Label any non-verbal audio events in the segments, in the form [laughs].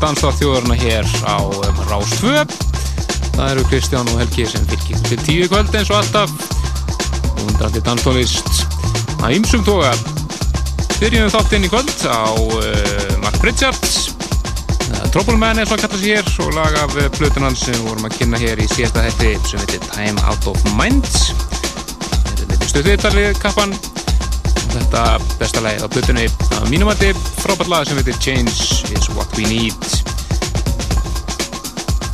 Danstáð þjóðarna hér á um, Rás 2 það eru Kristján og Helgi sem fylgir til tíu kvöld eins og alltaf. Og undrandi danstólist að ymsum toga. Byrjum þáttinn í kvöld á uh, Mark Pritchards uh, Troubleman er svo að kalla sér og lag af uh, plötunan sem vorum að kynna hér í síðasta hætti sem heitir Time Out of Mind. Þetta er stöðviðtalið kappan. Þetta besta lægið á plötunni á mínumandi frábært lag sem heitir Change is what we need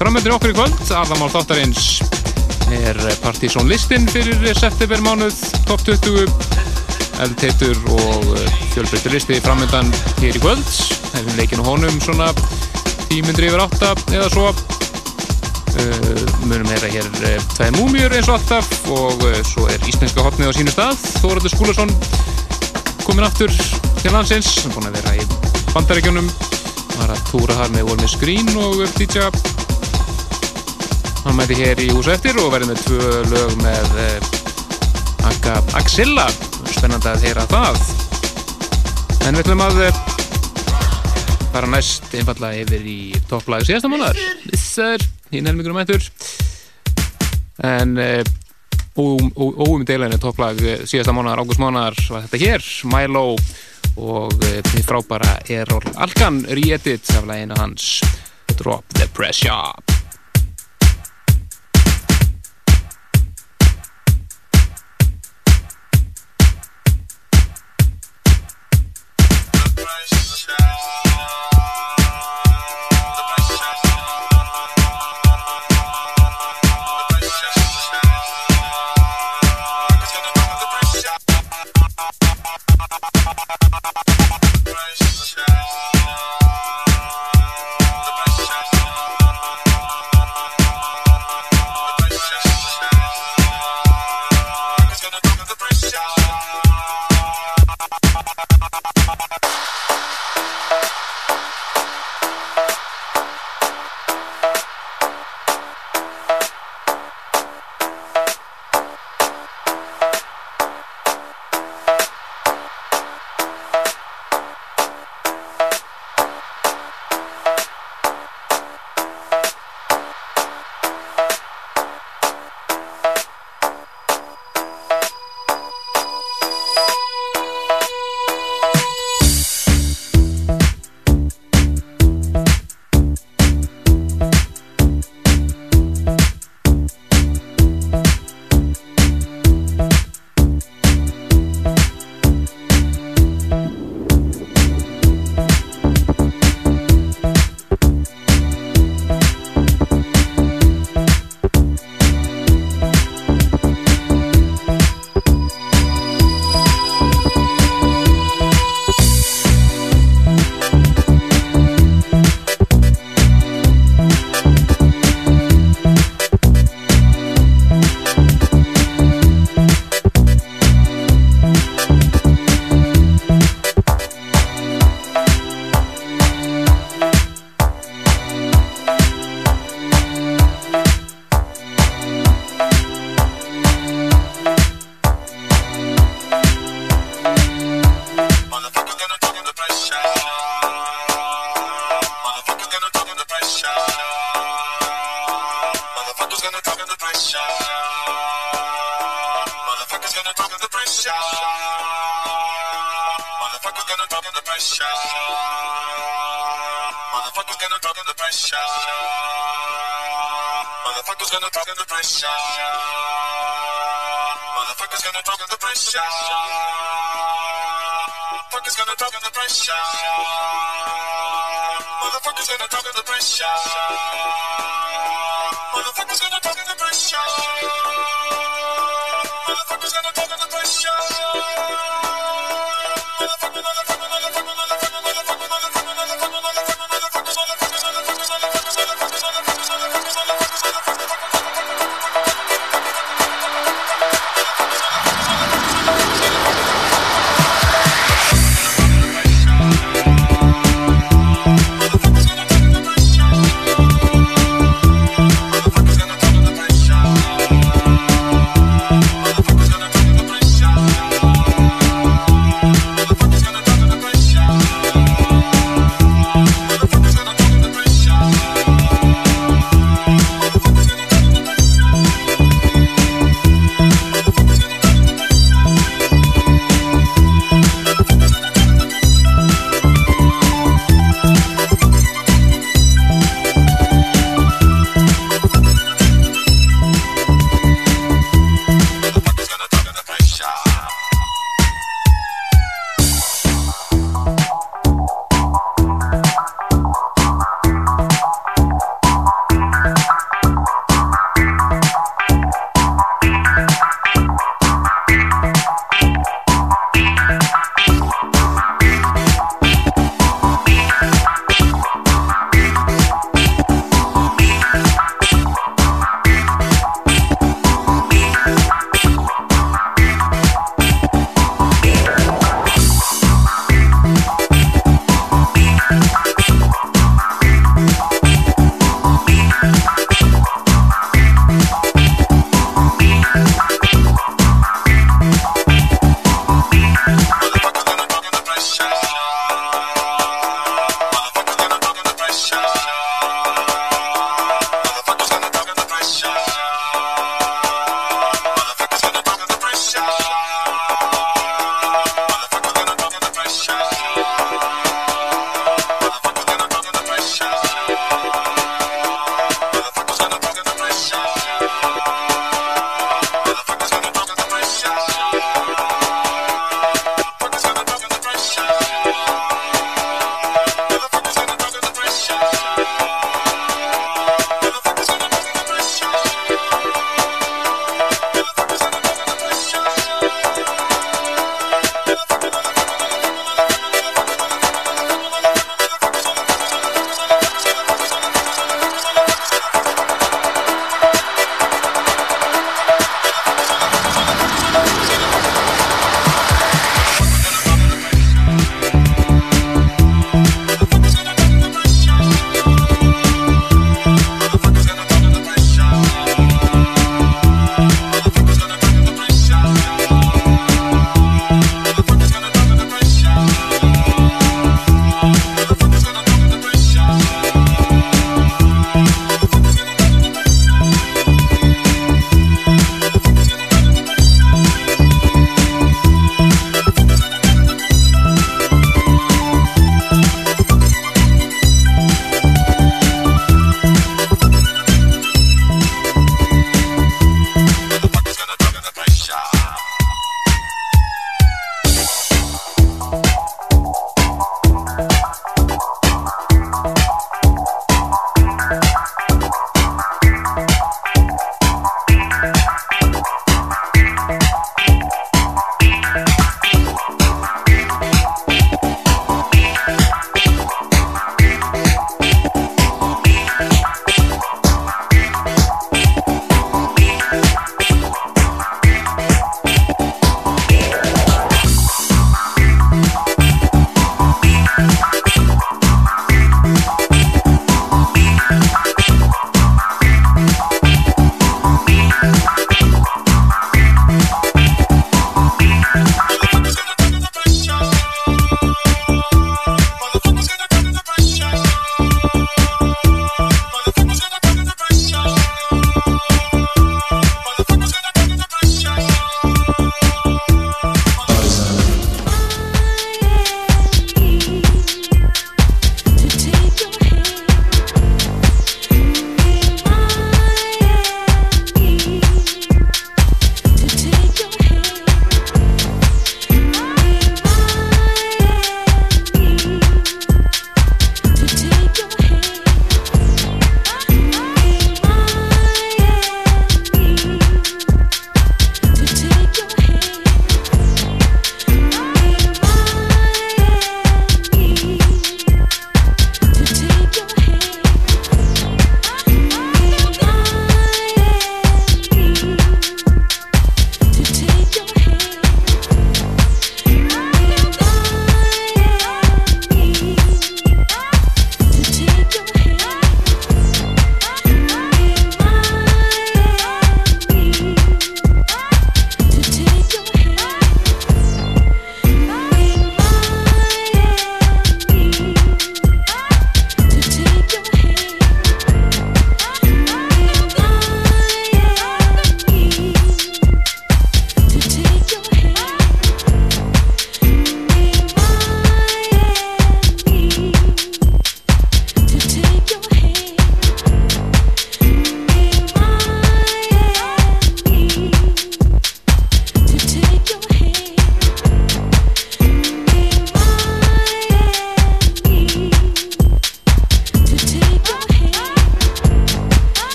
Framöndir okkur í kvöld. Allamál þáttarins er Partizón listin fyrir september mánuð top 20 eldteitur og fjölbreyttur listi framöndan hér í kvöld. Hefum leikinu honum svona tímundri yfir átta eða svo. Uh, munum heyra hér uh, tveið múmjur eins og alltaf og uh, svo er íslenska hotnið á sínu stað. Þóraldur Skúlason komin aftur til landsins hann er búin að vera í bandaríkjunum. Var að túra þar með Volmi Skrín og DJ hann mæti hér í húsa eftir og verði með tvö lög með eh, Akka Axilla. Spennandi að heyra það. En við ætlum að eh, fara næst einfallega yfir í topplæðu síðasta mánar Vissar, hinn helmingur um eittur en eh, óumdeilegni topplag eh, síðasta mánar, ágúst mánar var þetta hér, Milo og því eh, frábara Errol Alkan re-edit af læginu hans. Drop the Pressure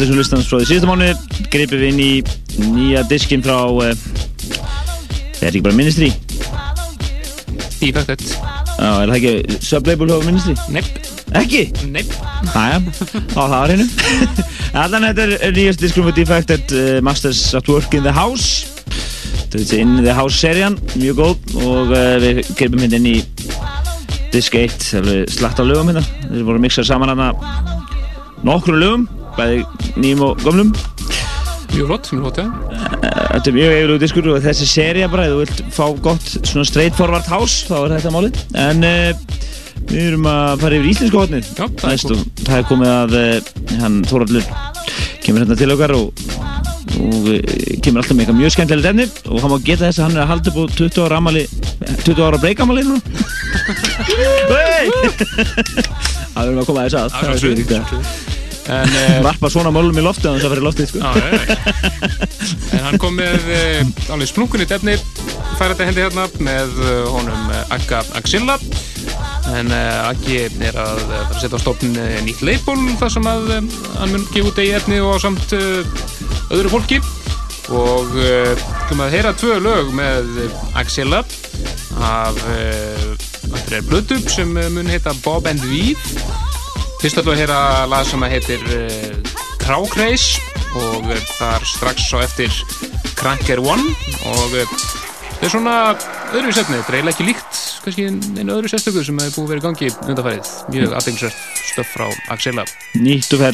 uh, Partisan listans frá því síðustu mánu greipum við inn í nýja diskin frá uh, er ekki bara Ministry? Defected Já, er það ekki sublabel hjá Ministry? Nepp. Ekki? Nepp. Æja, á það var hennum [laughs] Allan þetta er nýjast diskum frá Defected uh, Masters at Work in the House. Þetta er þessi In the House serían mjög góð. Og uh, við greipum hérna inn í disk 1 það er slatt á lögum hérna. Þeir voru mixað saman hérna nokkru lögum bæði nýjum og gömlum Mjög flott, mjög flott, já Þetta er mjög yfirlegu diskur og þessi seria bara, ef þú vilt fá gott svona straightforward house, þá er þetta málið. En uh, við erum að fara yfir íslensku hodnið. Já, það er Næst, og það er komið að uh, hann Þóraldur kemur hérna til okkar og, og uh, kemur alltaf með eitthvað mjög skemmtilegt efni og hann má geta þess að hann er að halda upp á 20 ára amali, 20 ára breykamali núna. [laughs] [laughs] Það verðum að koma að þess að. Það er svolítið eh, Varpa svona málum í loftið þannig að það fyrir loftið, sko. Já. En hann kom með uh, alveg splunkunit efni færandi hendi hérna með uh, honum Akka Axilla en Akki er að setja á stofn nýtt label þar sem að hann mun gefa út eigi efni og samt öðru fólki og uh, kom að heyra tvö lög með Axilla af uh, er blödu sem mun heita Bob and Weave Fyrst ætlum við að heyra lag sem heitir uh, Krákreis og uh, þar strax á eftir Cranker One og uh, þetta er svona öðru setni, þetta er eiginlega ekki líkt kannski einu öðru sérstöku sem hefur búið vera í gangi undanfærið, mjög aðeinsvært stöf frá Axela. Nýtt og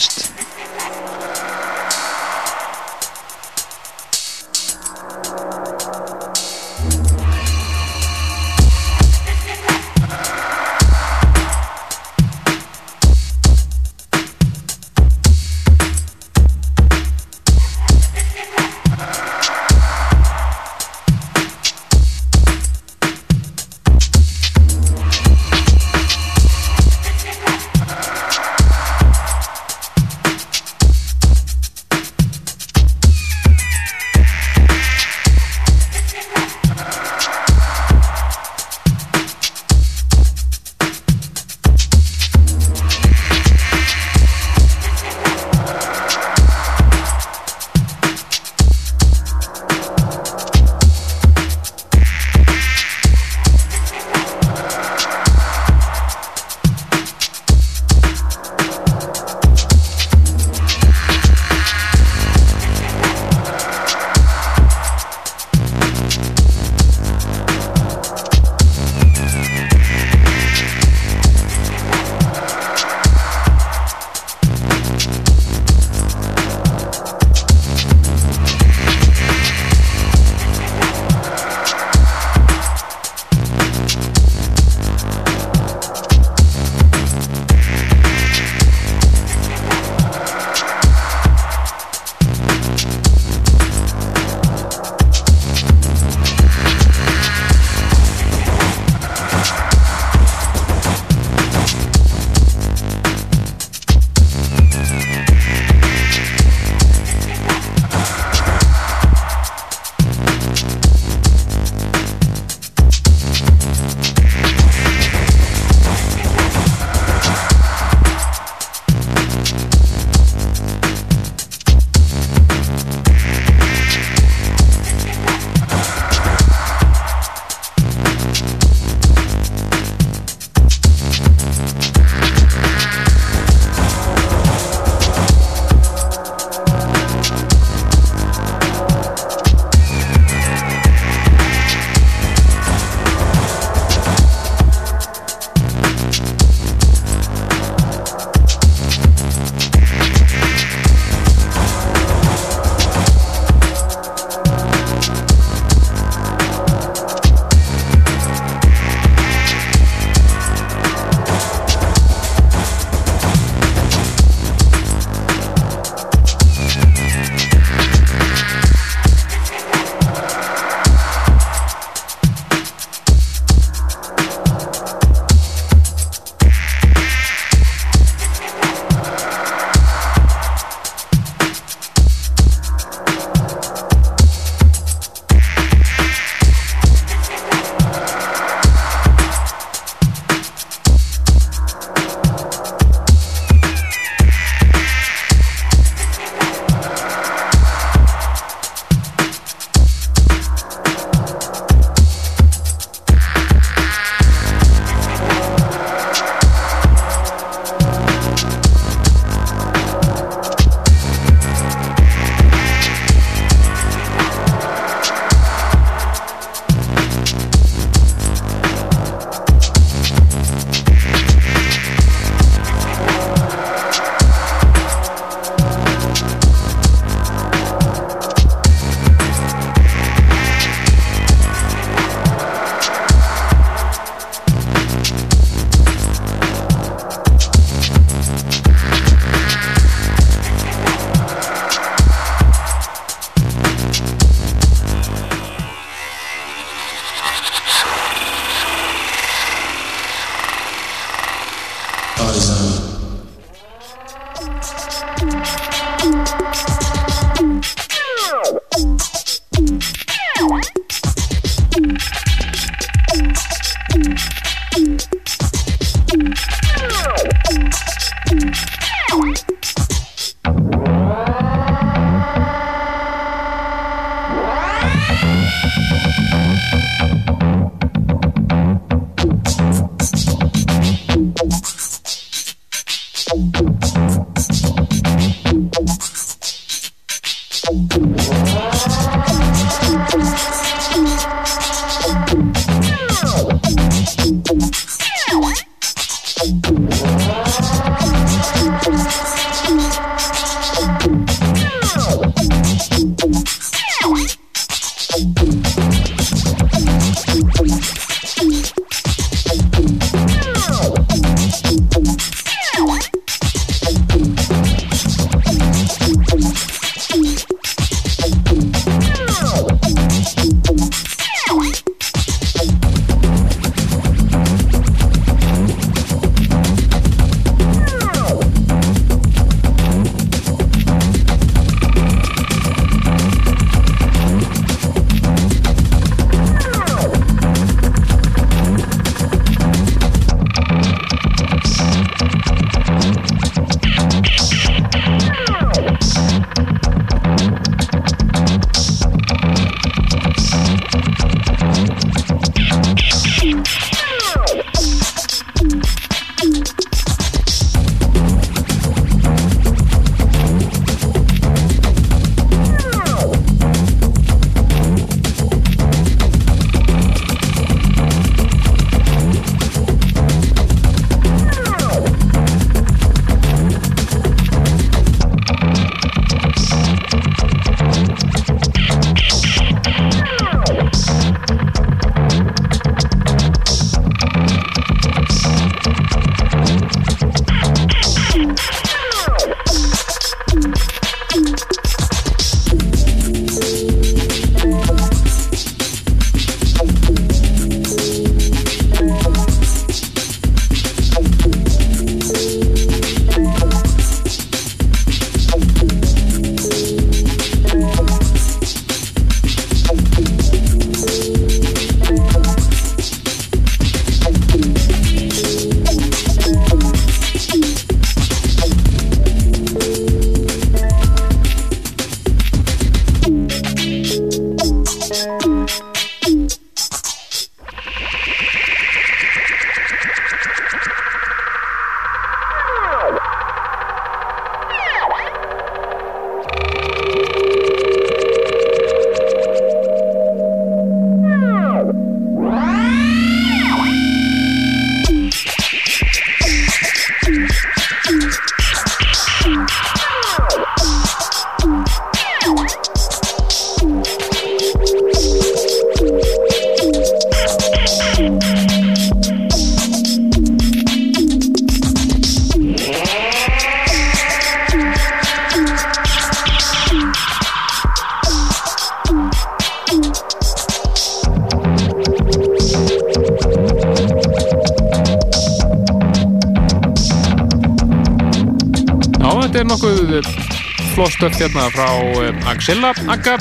frá eh, Axilla Akka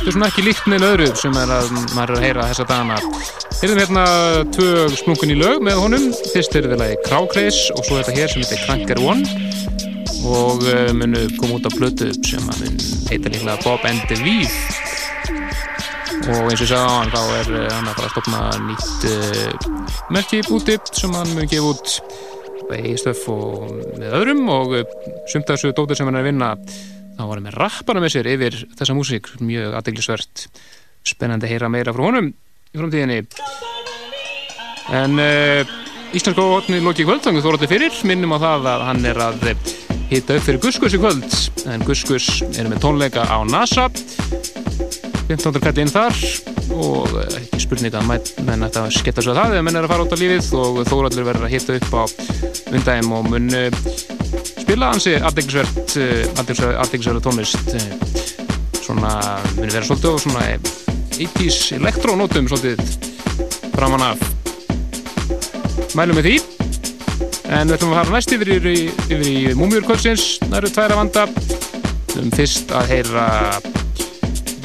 þetta er svona ekki líkt með öðru sem er að maður er að heyra þessa dagana. Erum hérna tvö splungun í lög með honum. Fyrst er þetta lagi Krákreis og svo þetta hér sem heitir Cranker One. Og uh, munu koma út á blötu sem að mun heita líklega Bob and the Weave. Og eins og ég sagði á hann þá er uh, hann að fara að stopna nýtt uh, merki úti sem hann mun gefa út í stöf og með öðrum. Og sumt af þessu dóttur sem hann er að vinna rappana með sér yfir þessa músík, mjög aðdeglisvert spennandi að heyra meira frá honum í framtíðinni. En uh, Íslandsko hotni Loki Kvöldtangu þóra til fyrir. Minnum á það að hann er að hitta upp fyrir Guskus í kvöld. En Guskus er með tónleika á NASA. 15. kætti inn þar. Og ekki spurning að menn ætti að sketta svo að það eða menn er að fara út á lífið. Og þóraldur verður að hitta upp á undægum og mun spila hansi aðdeglisvert aðdeglisverðu tónlist svona mun vera svolítið og svona 80's elektrónótum svolítið framan af. Mælum með því. En við ætlum að fara næst yfir, yfir, yfir í Múmiurkvöldsins það eru tværa vanda. Um fyrst að heyra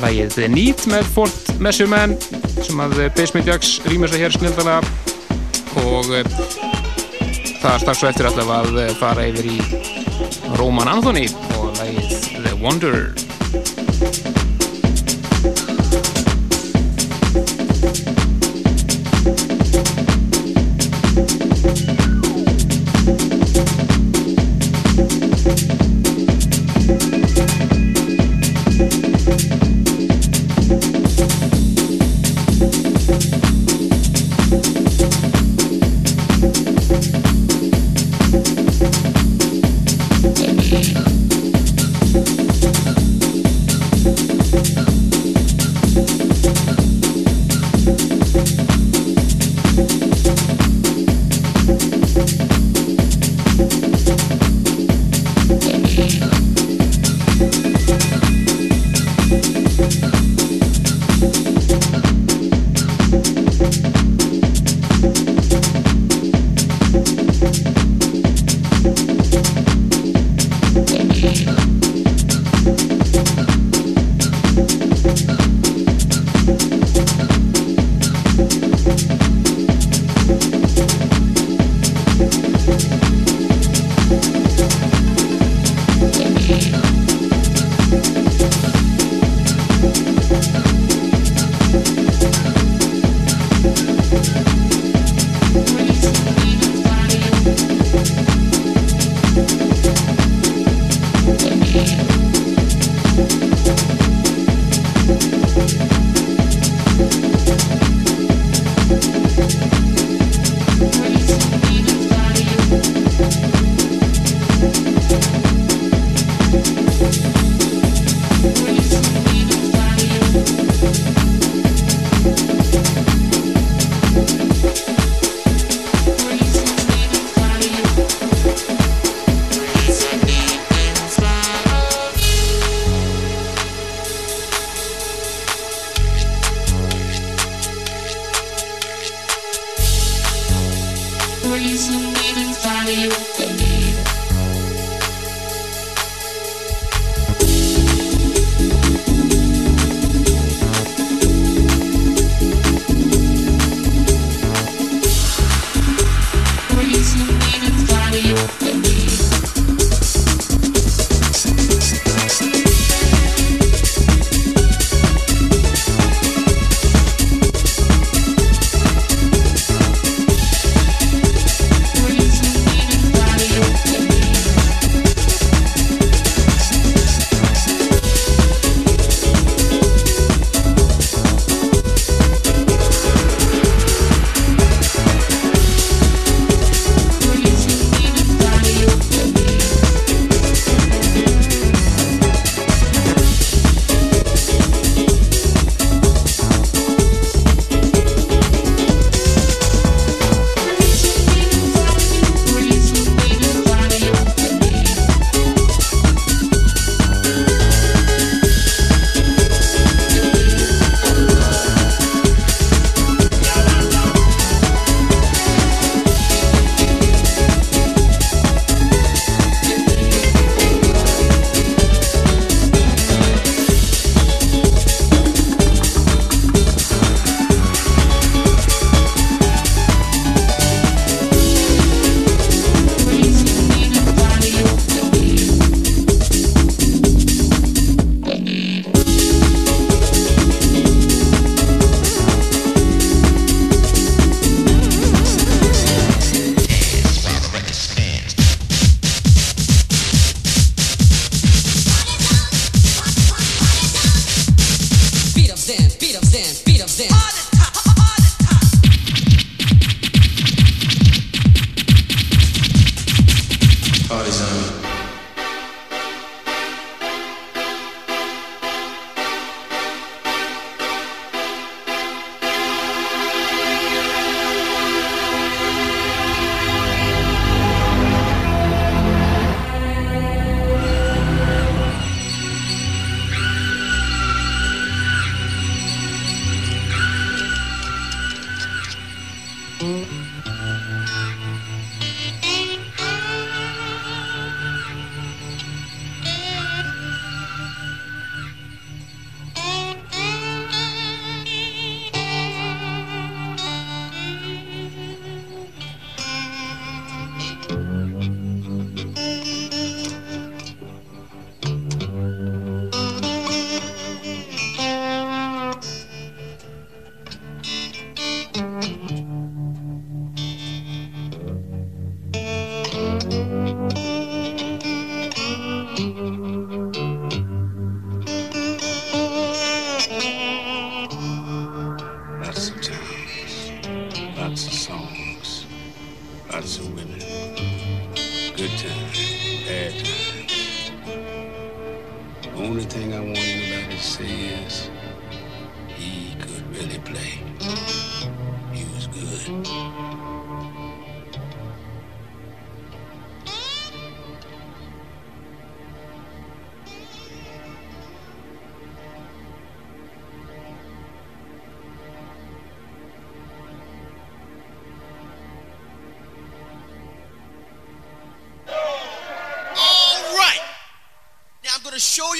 lægið The Need með Fort Measurement sem að Basement Jacks rýmur sig hér snildana og eh, það er strax svo eftir alltaf að fara yfir í Roman Anthony. Oh, Og lægið The Wonder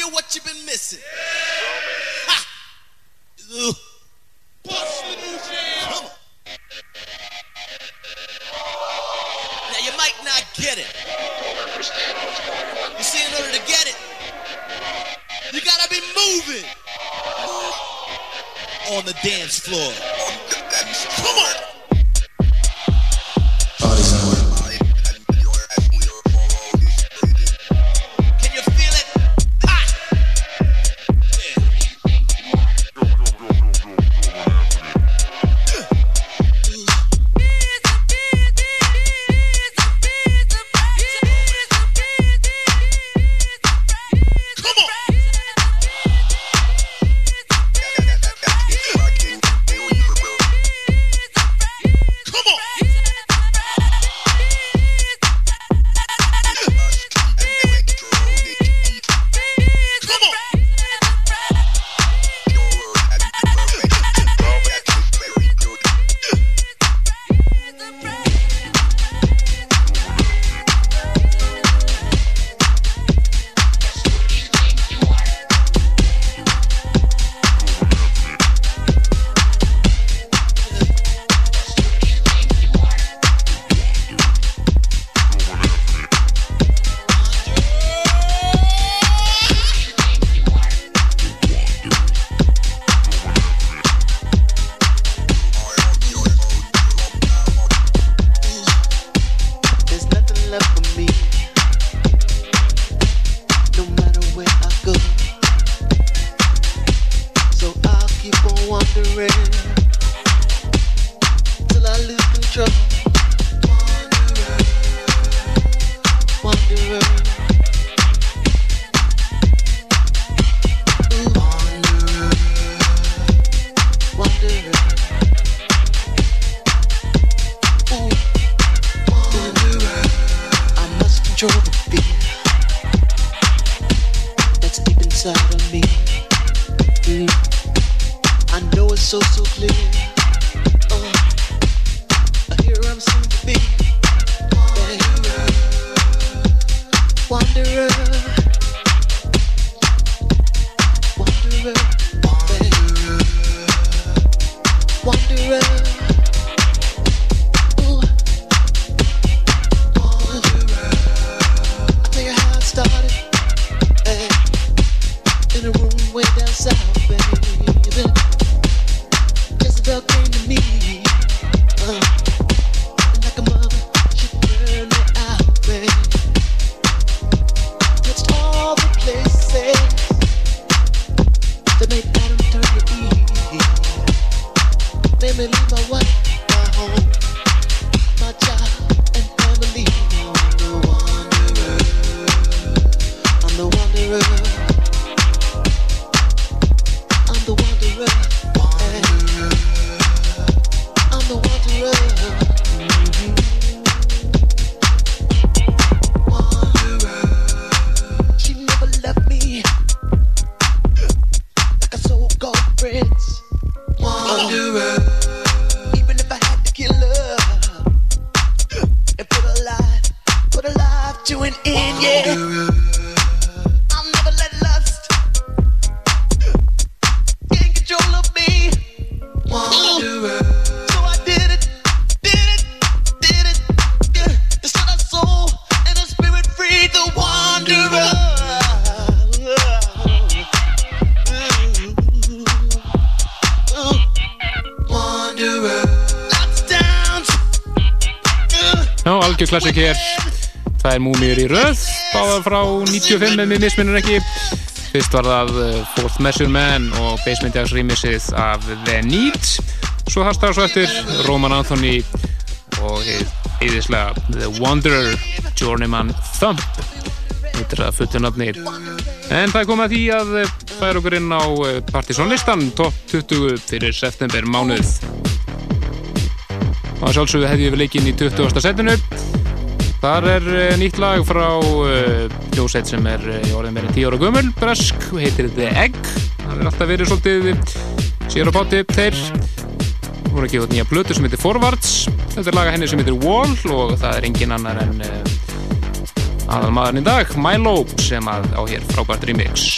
you what you've been missing. Ugh. Come on. Now you might not get it. You see, in order to get it, you gotta be moving on the dance floor. Klassik hér Tvær múmir í röð Báðar frá 95 ef mér misminnur ekki Fyrst var það uh, Fourth Measure Man og Basement Jaxx remixið af The Need Svo hastar svo eftir Roman Anthony og eðislega The Wanderer Journeyman Thump Þetta er nafni En það er komið að því að eh, færa okkur inn á eh, Partizonlistan top 20 fyrir september mánuð. Og sjálfsögðu hefði við leikinn í 20. setinu. Þar er eh, nýtt lag frá uh, hljósett sem er uh, í orðin meira 10 ára gömul, bresk, og heitir The Egg. Það er alltaf verið svolítið sér á báti þeir. Hún er að gefa út nýja plötu sem heitir Forwards. Þetta er laga henni sem heitir Wall og það er engin annar en aðal maðurinn í dag, Milo, sem að á hér frábært remix.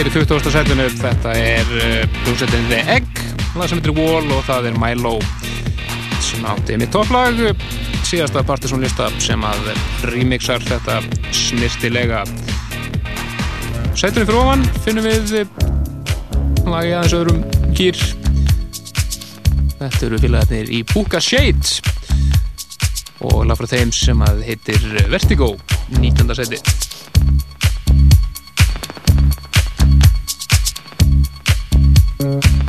Hér í 20. setinu, þetta er uh, hljómsveitin The Egg, lag sem heitir Wall og það er Milo sem átti mitt topplag, síðasta Partisan lista sem að remixar þetta snirtilega. Setinu fyrir ofan finnum við eh, lagi aðeins öðrum gýr. Þetta eru félagarnir í Puka Shade og lag frá þeim sem að heitir Vertigo, 19. seti. Mm-hmm.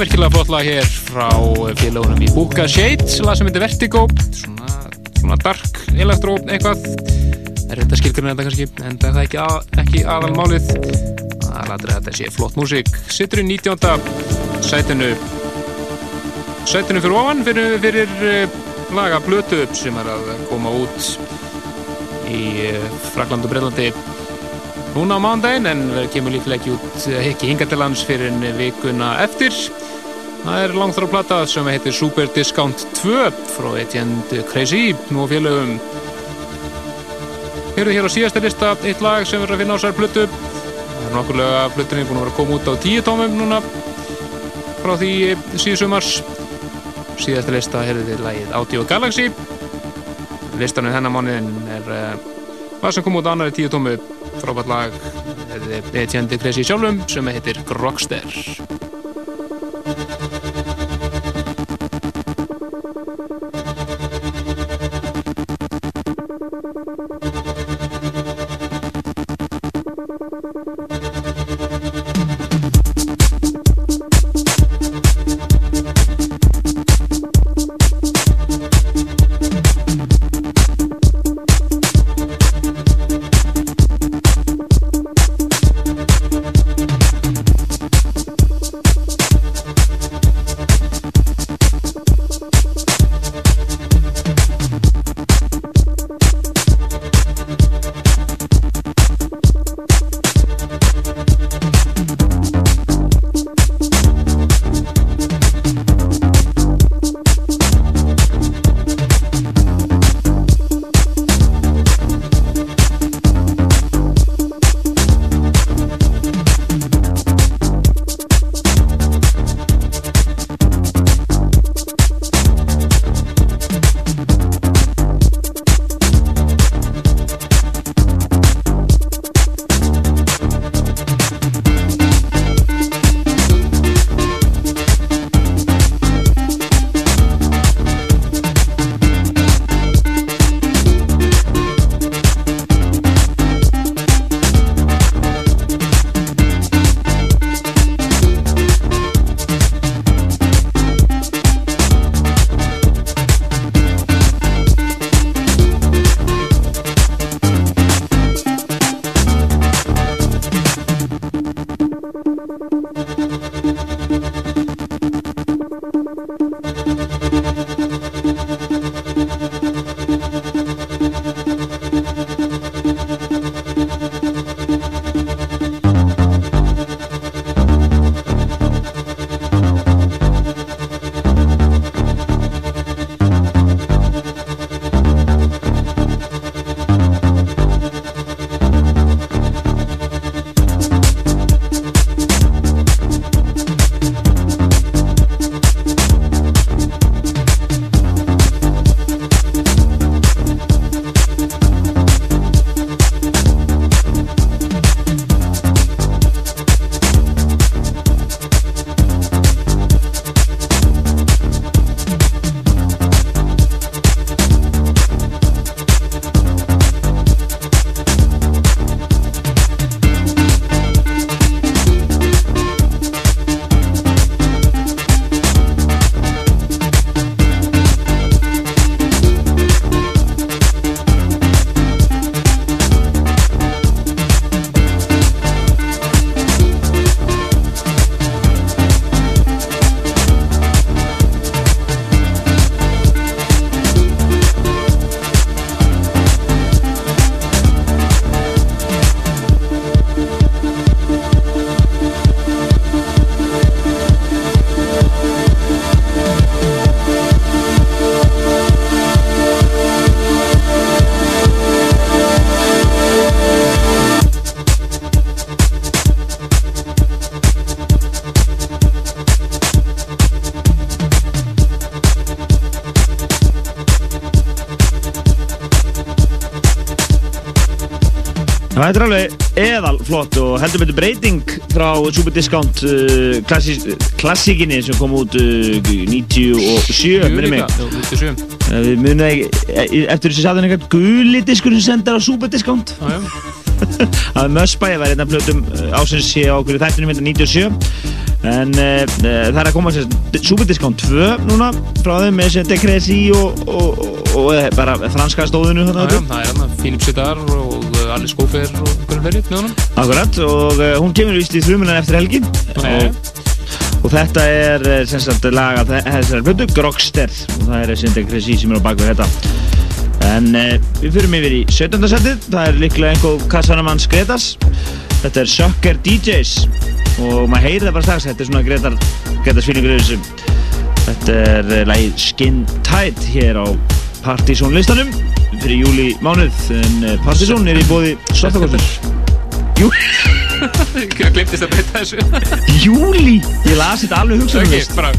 Virkilega flott lag hér frá félagunum í Buka Shade lag sem heitir Vertigo. Svona, svona dark elektro eitthvað. Er þetta skilgrunni þetta kannski en það er ekki, að, ekki aðalmálið. Það latur að þetta sé flott músík. Sittur í 19. sætinu. Sætinu fyrir ofan fyrir, fyrir uh, laga Blötu sem er að koma út í uh, Frakland og Breitlandi núna á mándaginn en verður kemur líklega ekki út eh, ekki hinga til lands fyrir en vikuna eftir það er langþára plata sem heitir Super Discount 2 frá Etienne Crazy og félögum. Hérðu hér á síðasta lista eitt lag sem verður að finna á sér plötu. Það er nokkurlega plötunni búin að vera að koma út á tíu tómum núna frá því síðu sumars. Síðasta lista hérðu þið lagið Audio Galaxy. Listanum þennan mánuðin er uh, lag sem kom út á annari tíu tómu. Frábært lag Etienne Crazy sjálfum sem heitir Grogster heldur betur breyting frá Super Discount uh, klassi, klassíkinni sem kom út uh, 97, minnum mig. Jú, 97 Uh, Við munum ekki, e- eftir þessi saðan eitthvað guli diskur sem sendar á Super Discount. Já, já. Það er Mössbæ, það var einn af plötum uh, ásins sé á okkur í þættunum hérna 97. En uh, það er að koma Superdiscount 2 núna frá þeim með Decresi og, og, og, og eh, bara franska stóðinu það er hérna Philip Sitar og Alice Gófer og hvernig fleiri með honum. Akkurat og uh, hún kemur vist í þrjumunan eftir helgi. Já. og, og þetta er eh, sem sagt laga þessar blödu Grogster. Og það er þessi Decresi sem er á bakvið þetta. En uh, við fyrir yfir í 17. setið. Það er líklega einhver Cassanamanns Gretas þetta er Sucker DJs og maður heyrir það bara strax þetta er svona Gretar, Gretas fílingur í þessu. Þetta er lagið Skin Tight hér á Partizón listanum fyrir júli mánuð en uh, Partizón er í bóði Svartakostur Jú, [laughs] Ég glemtist að breyta þessu. [laughs] júli Ég las þetta alveg Ok, hugsunarlist bara.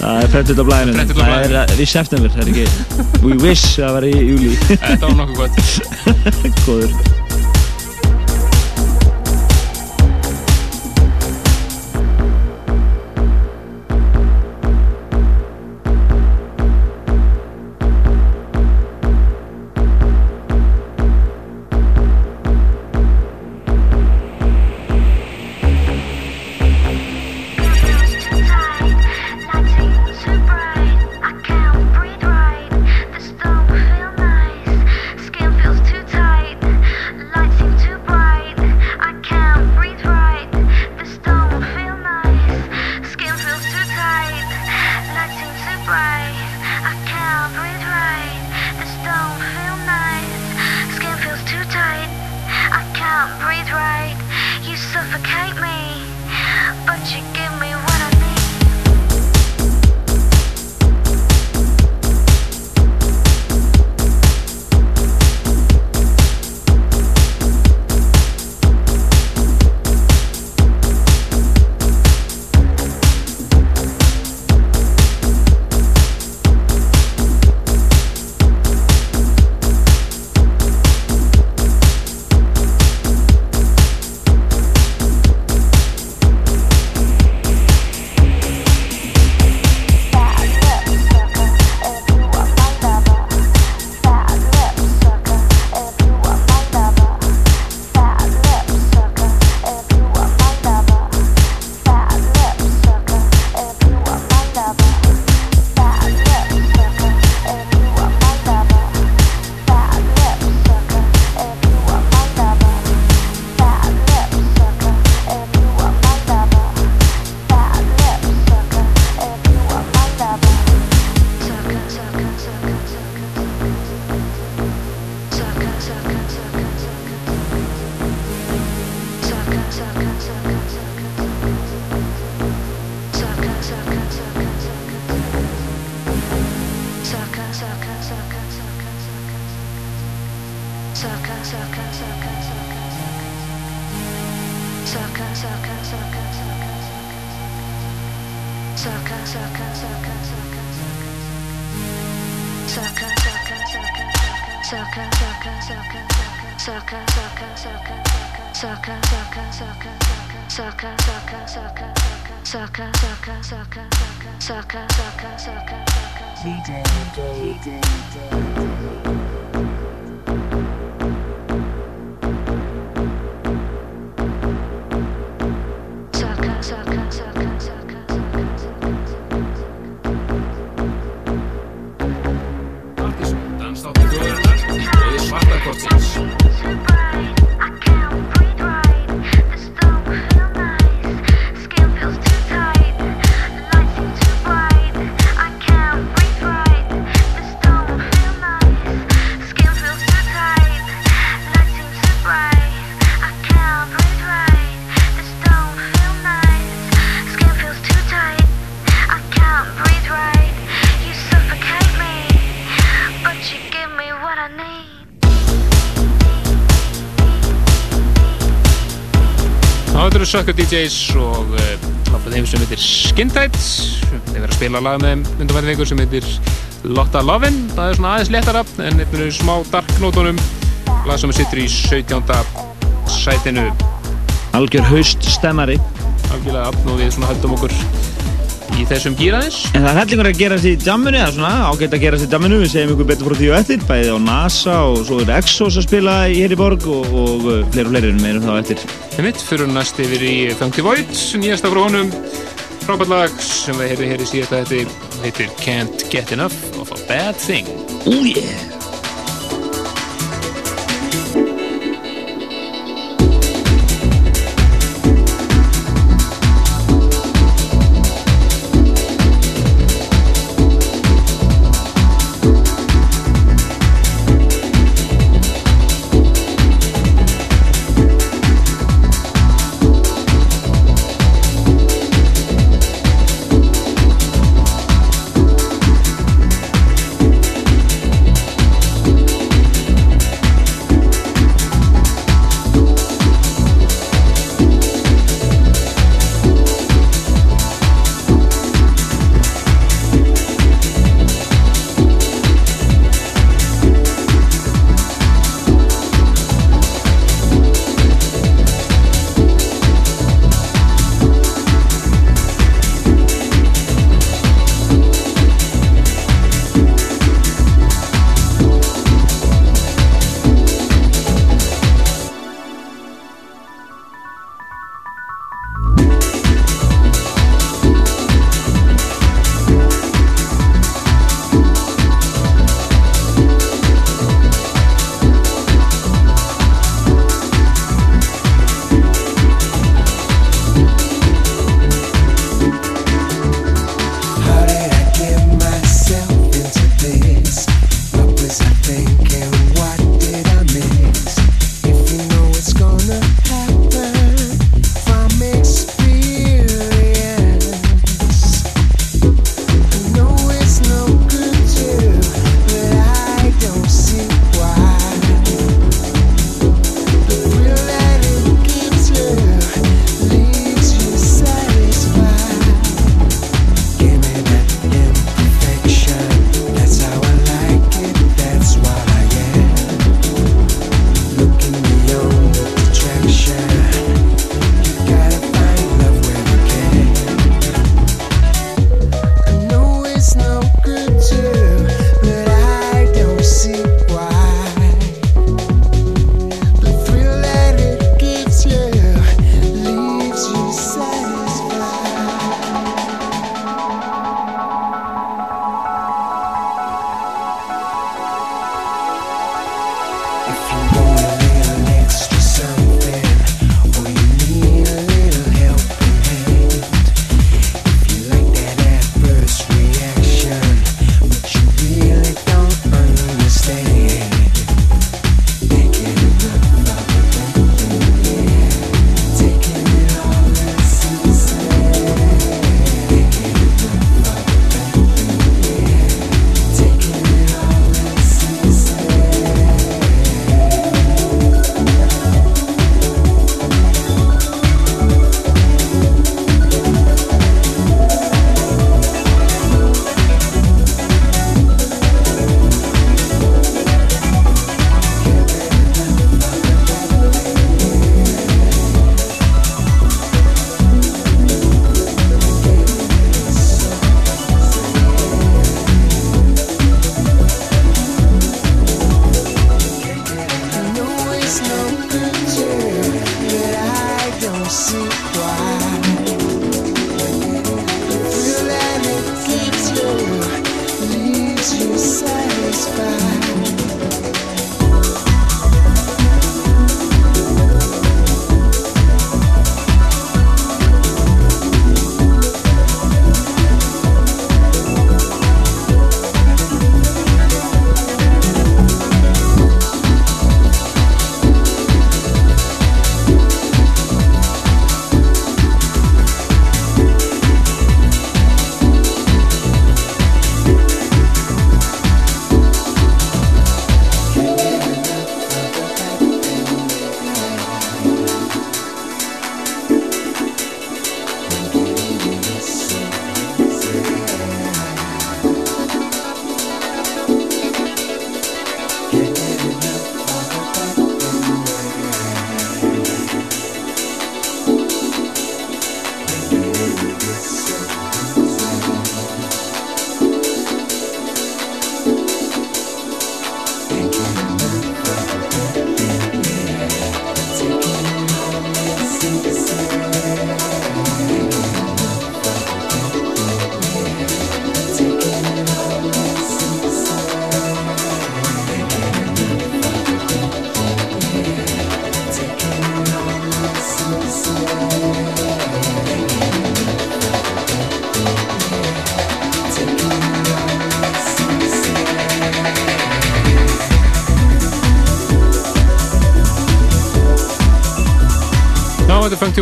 Það er frættið á blæðinu Það er uh, í september, það er ekki We wish að það var í júli Þetta var nokkuð gott. [laughs] Góður eru Sucker DJs og uh, af þeim sem heitir Skin Tight þeir verða að spila lag með þeim undanfærið vikur sem heitir Lotta Lovin. Það er svona aðeins léttara en einnig er smá dark nótunum lag sem sittur í 17. sætinu. Algjör haust stemmari. Algjörlega og við svona höldum okkur í þessum gýraðins. En það er hellingur að gerast í jamminu, eða svona ágætt að gerast í jamminu, við segjum ykkur betur frá því og eftir, bæðið á NASA og svo er Exos að spila í hér í borg og, og fleiri og fleiri mitt fyrir næst yfir í Funky Void, nýjasta frá honum, frábært lag sem við heyrðum hér í síðasta þetta, heitir Can't Get Enough of a Bad Thing. Ooh yeah!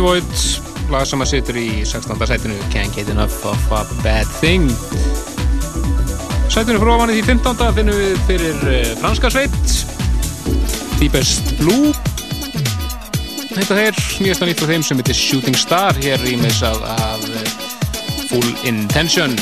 Void lag sem að situr í 16. sætinu Can't Get Enough of a Bad Thing Sætinu frá ofan í því 15. finnum við fyrir eh, franska sveit Deepest Blue Þetta er nýjasta nýtt frá þeim sem heitir Shooting Star hér í með þess að, að eh, Full Intention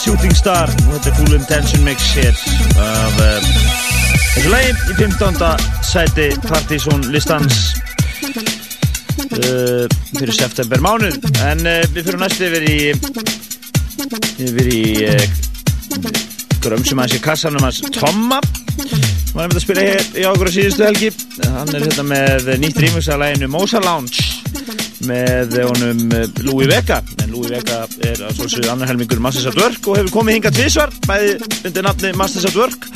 Shooting Star. Og þetta er Full Intention Mix hér af uh, þessu lagi í 15. sæti Partizón listans uh, fyrir september mánuð. En uh, við fyrir næst yfir í yfir í uh, grömsum aðeins í kassanum hans Tomma. Sem var einmitt að spila hér í águr á síðustu helgi. Hann er hérna með nýtt rýmux að læginu Mosa Lounge með honum eh, Louis Vega. En Louis Vega er að svolsögðu annar helmingur Masters at Work og hefur komið hingað tvísvar bæði undir nafni Masters at Work.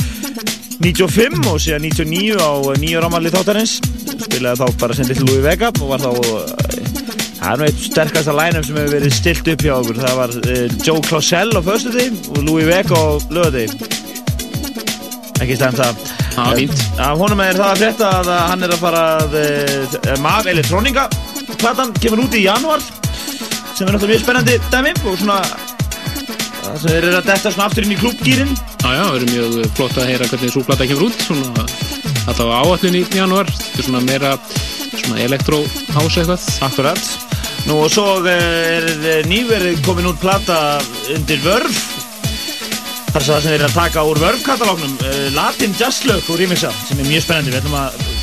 95 og síðan 99 á nýja rámalli þáttarins. Spilaði þá bara sem lill Louis Vega og var þá eh, það er nú eitt sterkasta line-up sem hefur verið stilt upp hjá okkur. Það var Joe Clausell á förstu því og Louis Vega á löðu ekki stæðum það. Já, fínt. Af honum er það að frétta að hann er að fara að uh, Mag Electronica platan kemur út í januar sem er náttúrulega mjög spennandi dæmi og svona það sem eru að detta svona aftur inn í klúbgýrin Já, já, það verður mjög flott að heyra hvernig svo plata kemur út svona, þetta var áallin í januar þetta er svona meira svona elektrohouse eitthvað. Akkurat. Nú og svo eh, er eh, nýverið komin út plata undir vörf þar sem það sem þeir eru að taka úr vörfkatalóknum uh, Latin jazzlög og remixa sem er mjög spennandi. Við ætlum að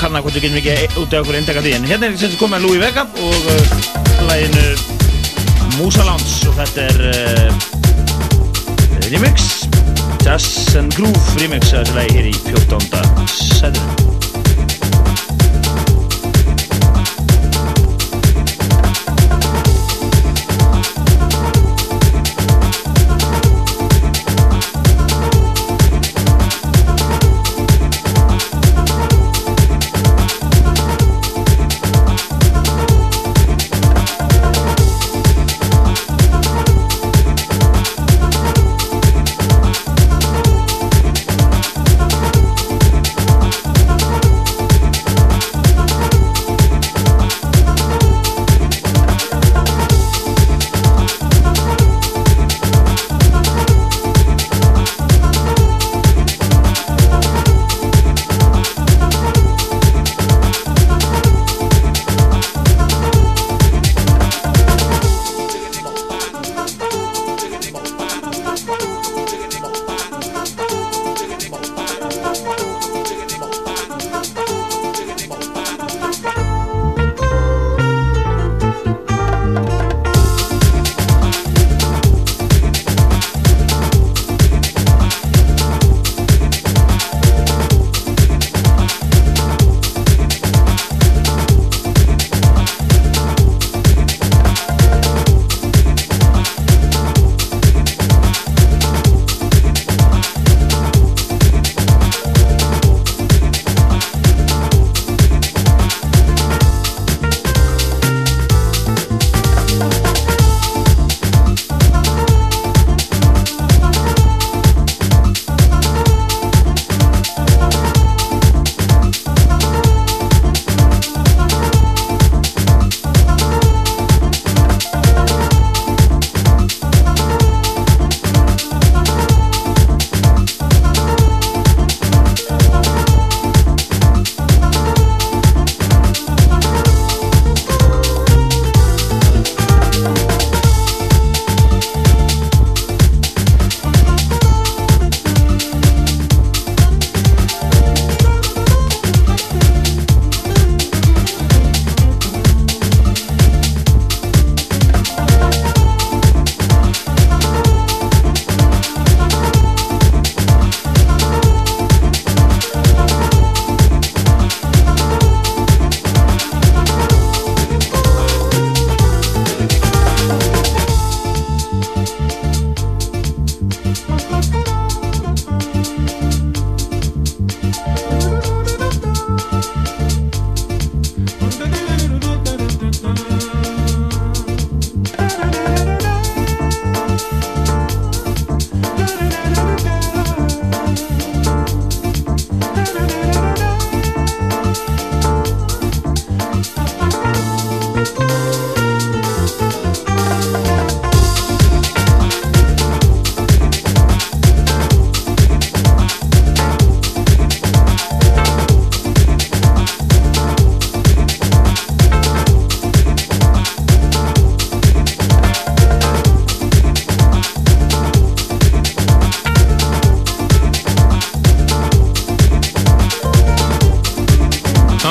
kanna hvort við getum ekki út af okkur eindaka því en hérna er sem sagt komið að Louis Vega og uh, læginu Musa Lounge og þetta er uh, remix Jazz and Groove remix að þessu lagi hér í 14. setinu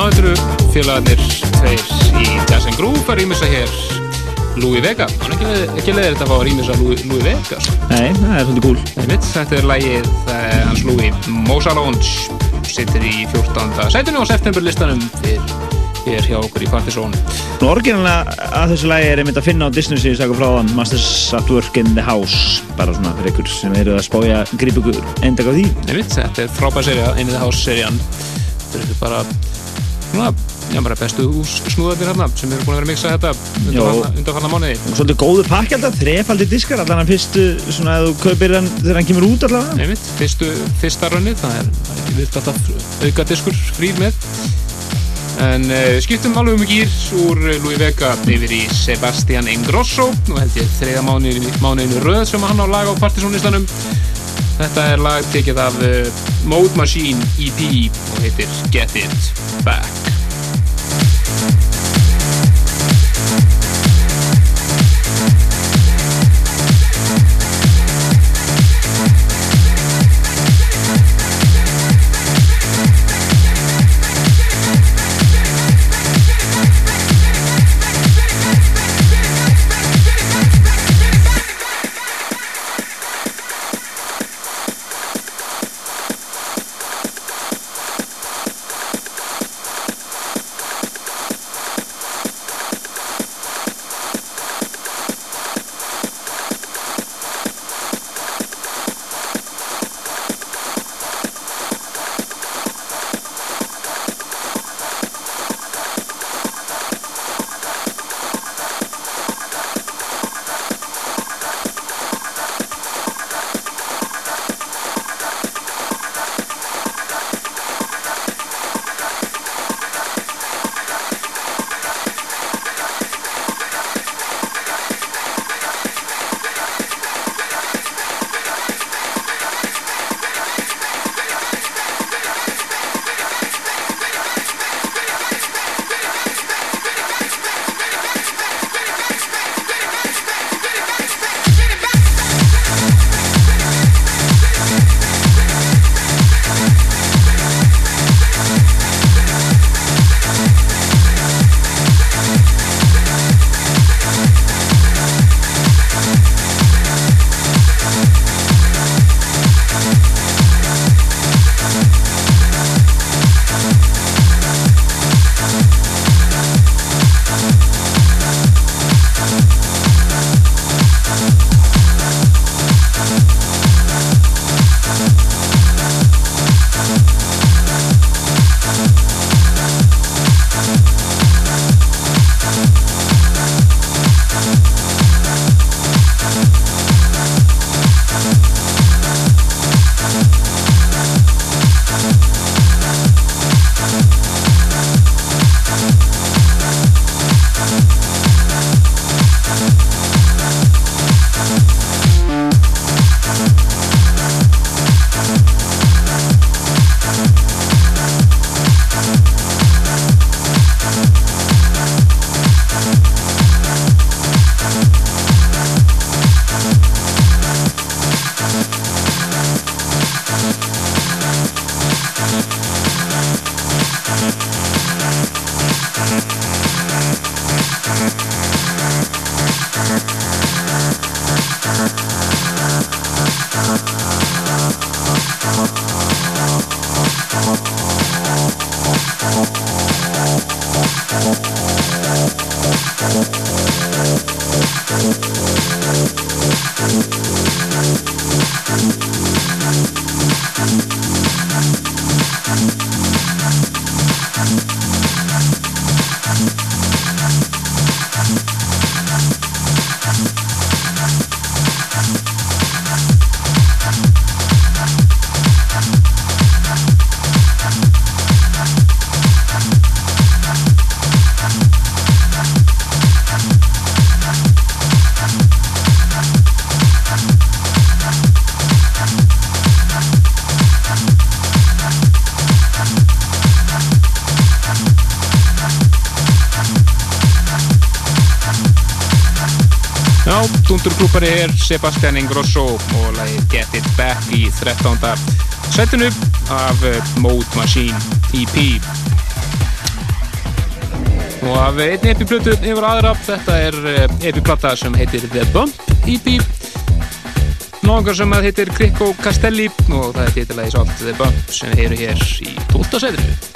Þetta eru félagarnir tveir í Jazz and Groove að rýmisa hér Louis Vega. Er ekki, ekki leiðir þetta að fá að rýmisa Louis, Louis Vega. Nei, það er svolítið cool Einmitt, þetta er lægið uh, hans Louis Mosa Lounge sittir í 14. sætinu á septemberlistanum fyrir hjá okkur í Partizón. Orginlega að þessu lagi er einmitt að finna á Disney sem ég sagði frá þann Masters at Work in the House bara svona fyrir ykkur sem eru að spája grípa ykkur endag á því Einmitt, þetta er frábær serja, einið hás serjan. Þetta er bara, svona, já, bara bestu snúðarnir hérna sem eru búin að vera að mixa þetta undanfarna, undanfarna mánuði. svolítið góður pakki alltaf, þrefaldi diskar allan að fyrstu, svona að þú kaupir hann þegar hann kemur út allavega Einmitt, fyrstu, fyrsta rönnið, það er, það er alltaf auka diskur frýr með. En uh, skiptum alveg um gýr úr Louis Vega yfir í Sebastian Ingrosso, nú held ég þriða mánuðinu röð sem hann á lag á partysónlistanum. Þetta er lag tekið af uh, Mode Machine EP og heitir Get It Back. Dundurklúpari er Sebastian Ingrosso og lagi Get It Back í 13. setinu af eh, Mode Machine EP og af einni epiplötu yfir aðra þetta er eh, epiplata sem heitir The Bump EP Nóðungar sem heitir Krikko Castelli og það er titilæði sátt The Bump sem heyrum hér í 12. setinu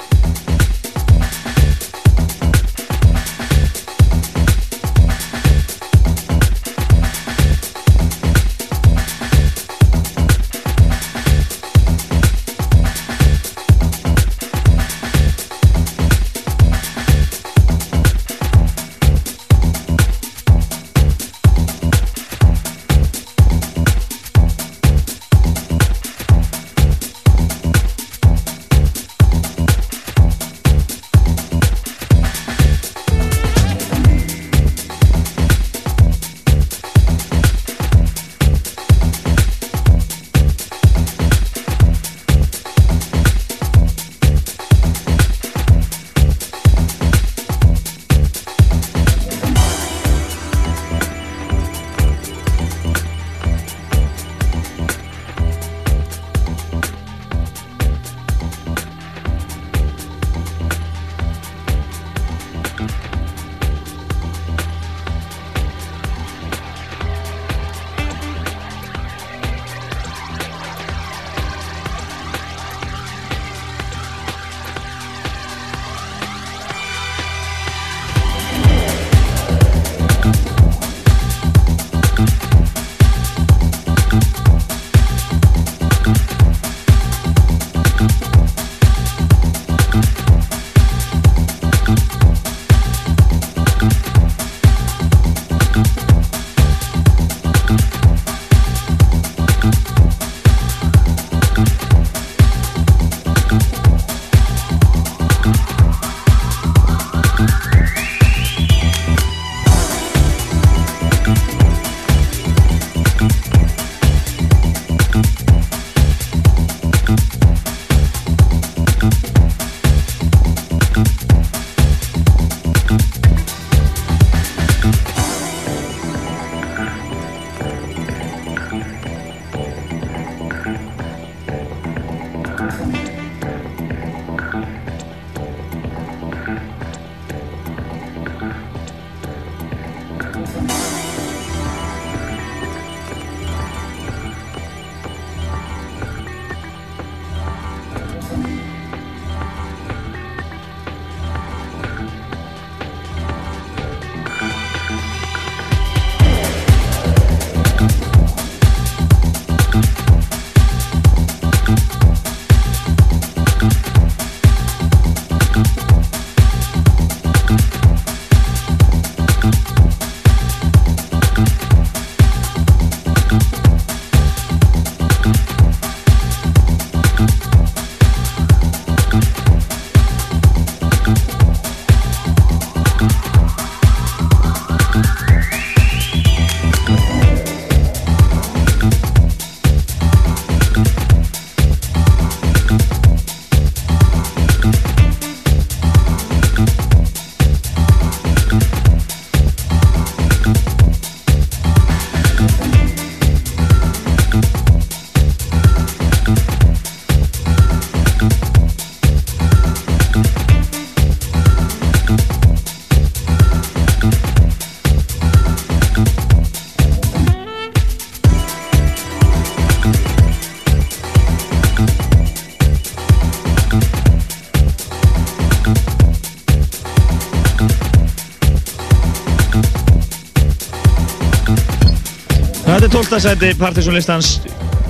12. seti partysónlistans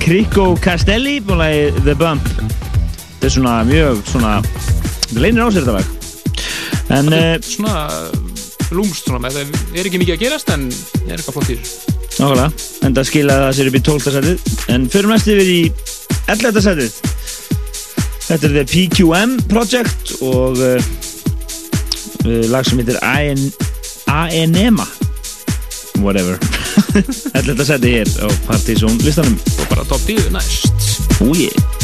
Krikko Castelli og lagi The Bump Þetta er svona mjög svona þetta leynir á sér þetta lag En uh, svona lúmst svona það er ekki mikið að gerast en er eitthvað flott í þessu nákvæmlega En það skilaði það sér upp í 12. setið En fyrir næst yfir í 11. setið Þetta er The PQM Project og uh, lag sem heitir AN Aenema Whatever 11. setið hér á partysónlistanum og bara top 10 næst Oh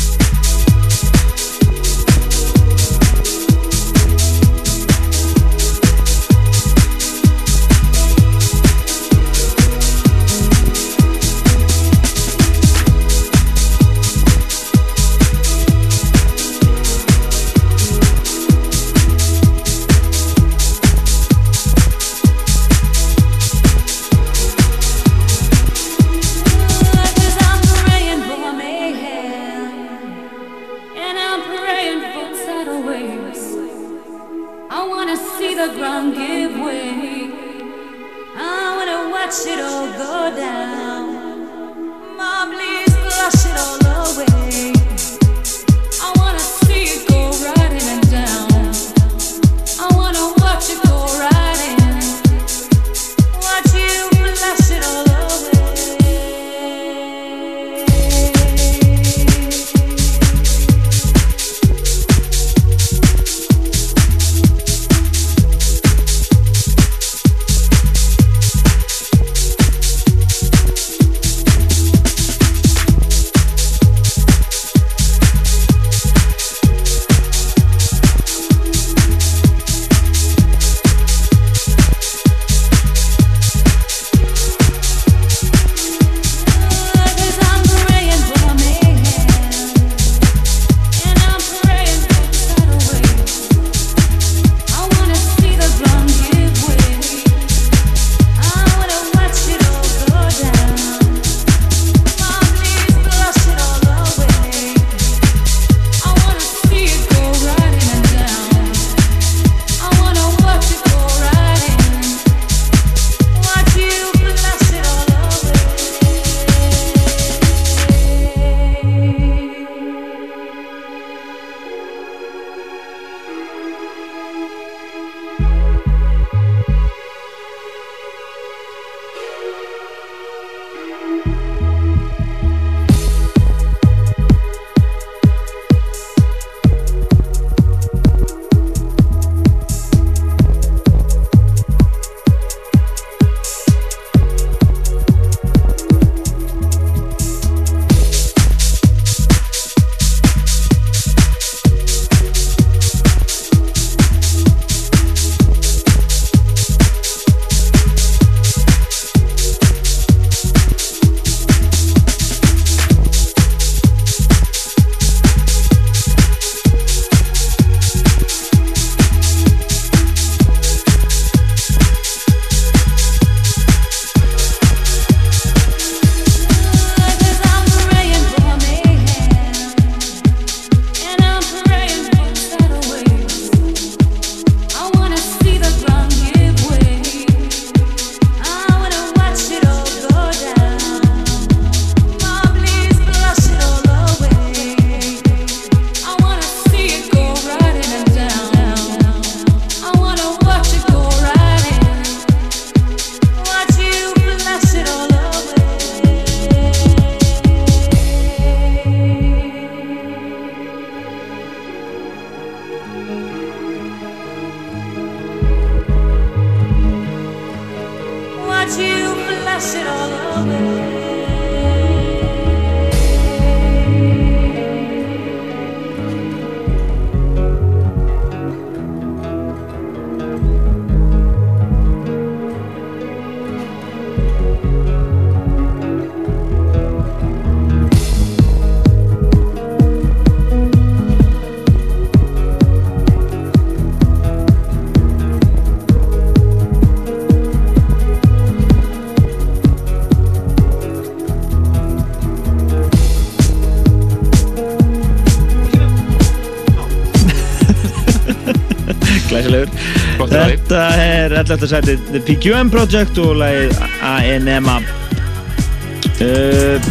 11. sætið The PQM Project og lagið ANMA uh, eh,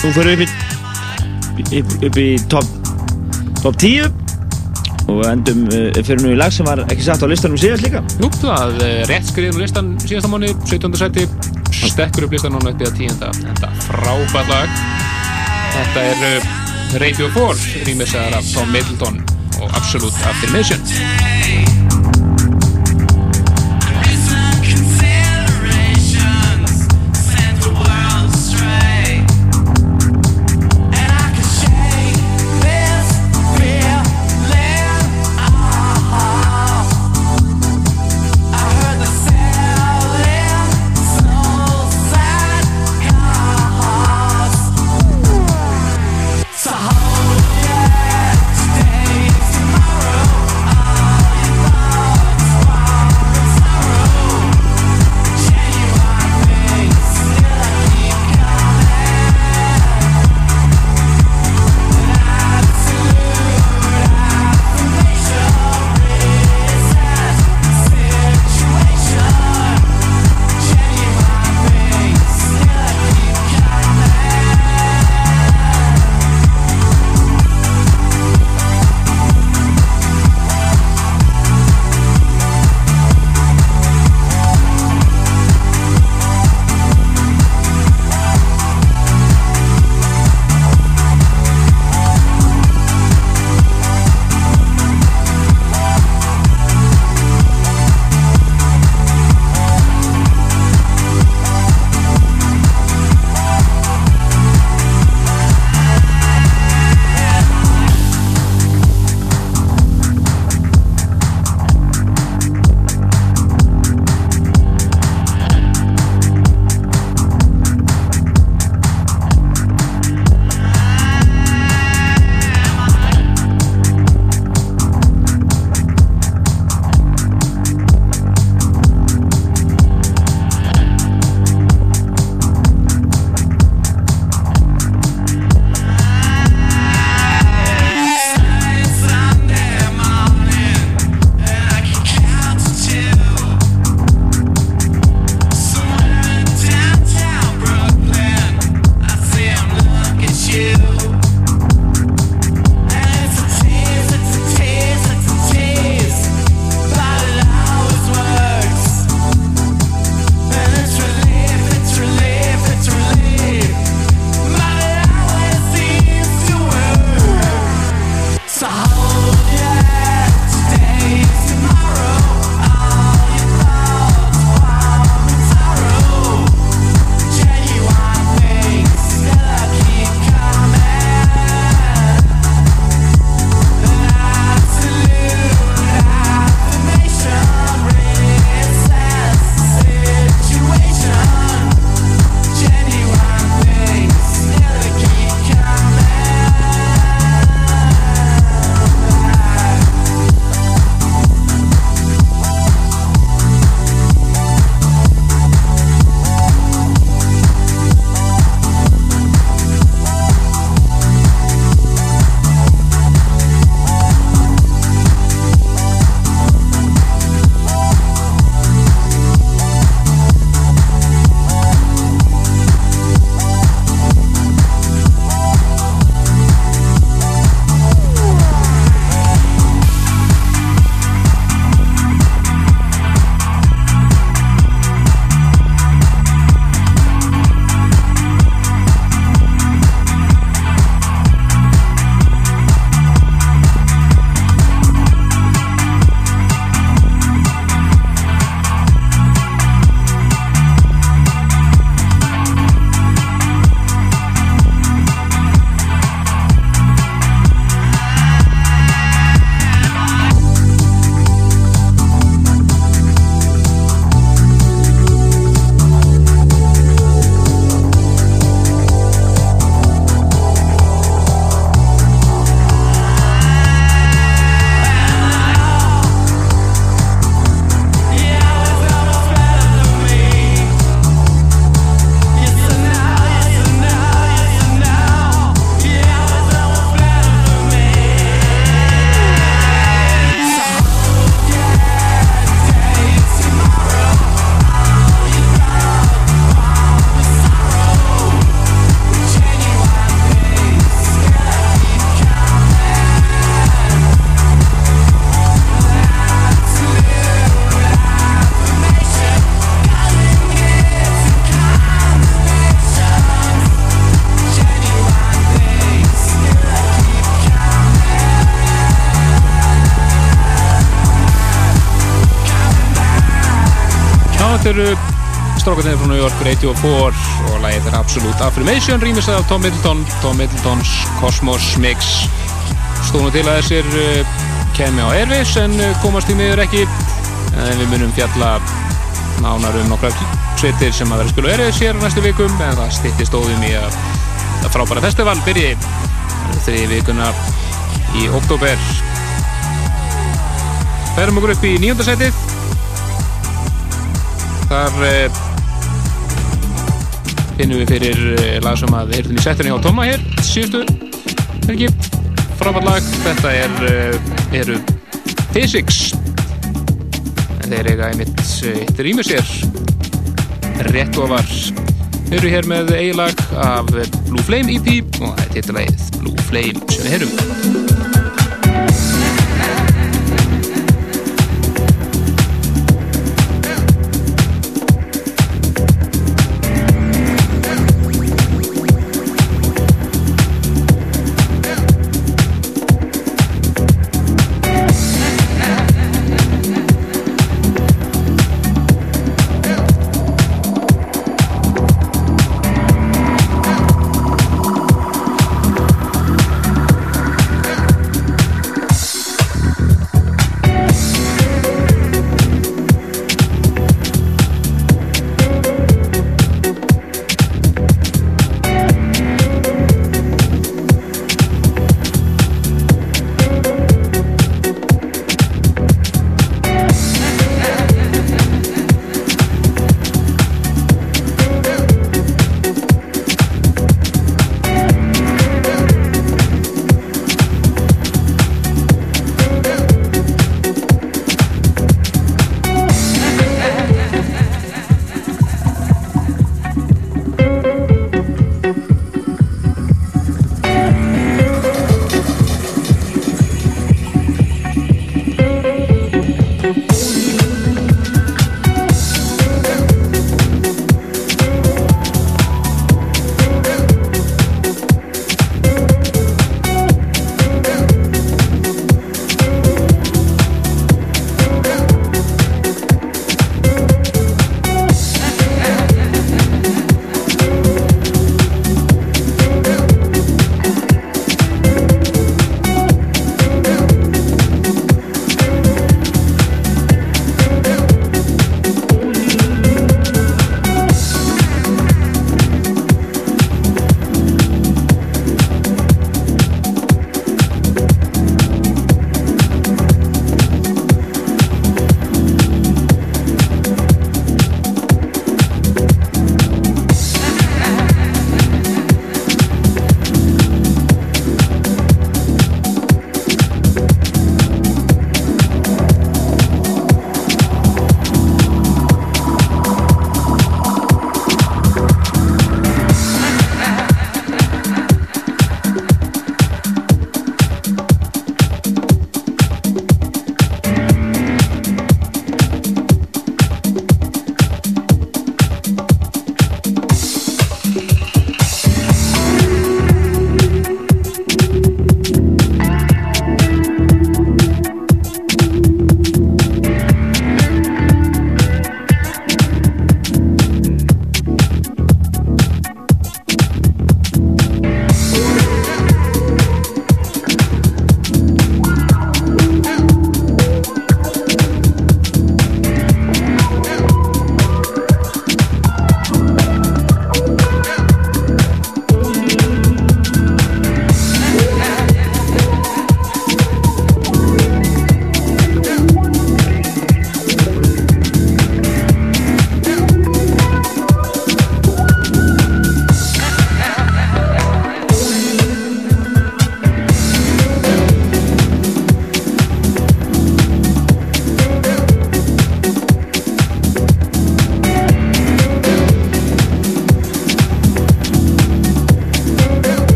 Þú fyrir upp í, upp, upp í top, top 10 og endum uh, fyrir nú í lag sem var ekki satt á listanum síðast líka Jú, það er eh, rétt skriðin á listan síðast á mánu, 17. sæti stekkur upp listan á nöttið að 10. Þetta er frábært lag Þetta er uh, Radio 4 rýmisæðar af Tom Middleton og Absolute Affirmation strákarnir frá New York Radio 4 og lagið er Absolute Affirmation rýmisað af Tom Middleton. Tom Middletons Cosmos Mix. Stónu til að þessir uh, kemi á Airways en uh, komast í miður ekki. En við munum fjalla nánar um nokkra sveitir sem að vera að spila Airways hér næstu vikum. En það stýtti stóðum í að að frábæra festival byrji þriði vikuna í oktober Færum okkur upp í nýjöndarsætið Þar eh, finnum við fyrir eh, lag sem að erum í settinni á Tóma hér síðustu helgi frábært lag, þetta er eh, eru Physics. En þeir eiga einmitt eh, eitt rýmur sér rétt ofar. Við erum hér með eiginlag af Blue Flame EP og það er titulagið Blue Flame sem við heyrum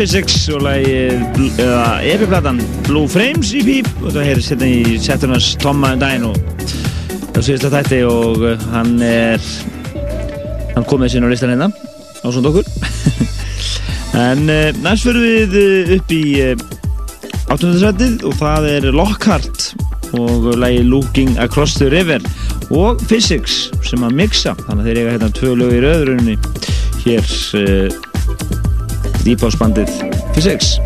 Náttúru Physics og lagið, eða epiplatan Blue Frames EP og það heyrðist hérna í settunars Tomma daginn og það síðast að þætti og uh, hann er hann kom með sín á listan hérna. Á svona okkur. [laughs] En uh, næst fyrir við uh, upp í uh, 8. sætið og það er Lockhart og lagið Looking Across the River og Physics sem að mixa. Þannig að þeir eiga hérna tvö lög í röðrunni hér uh, Deep House bandið Physics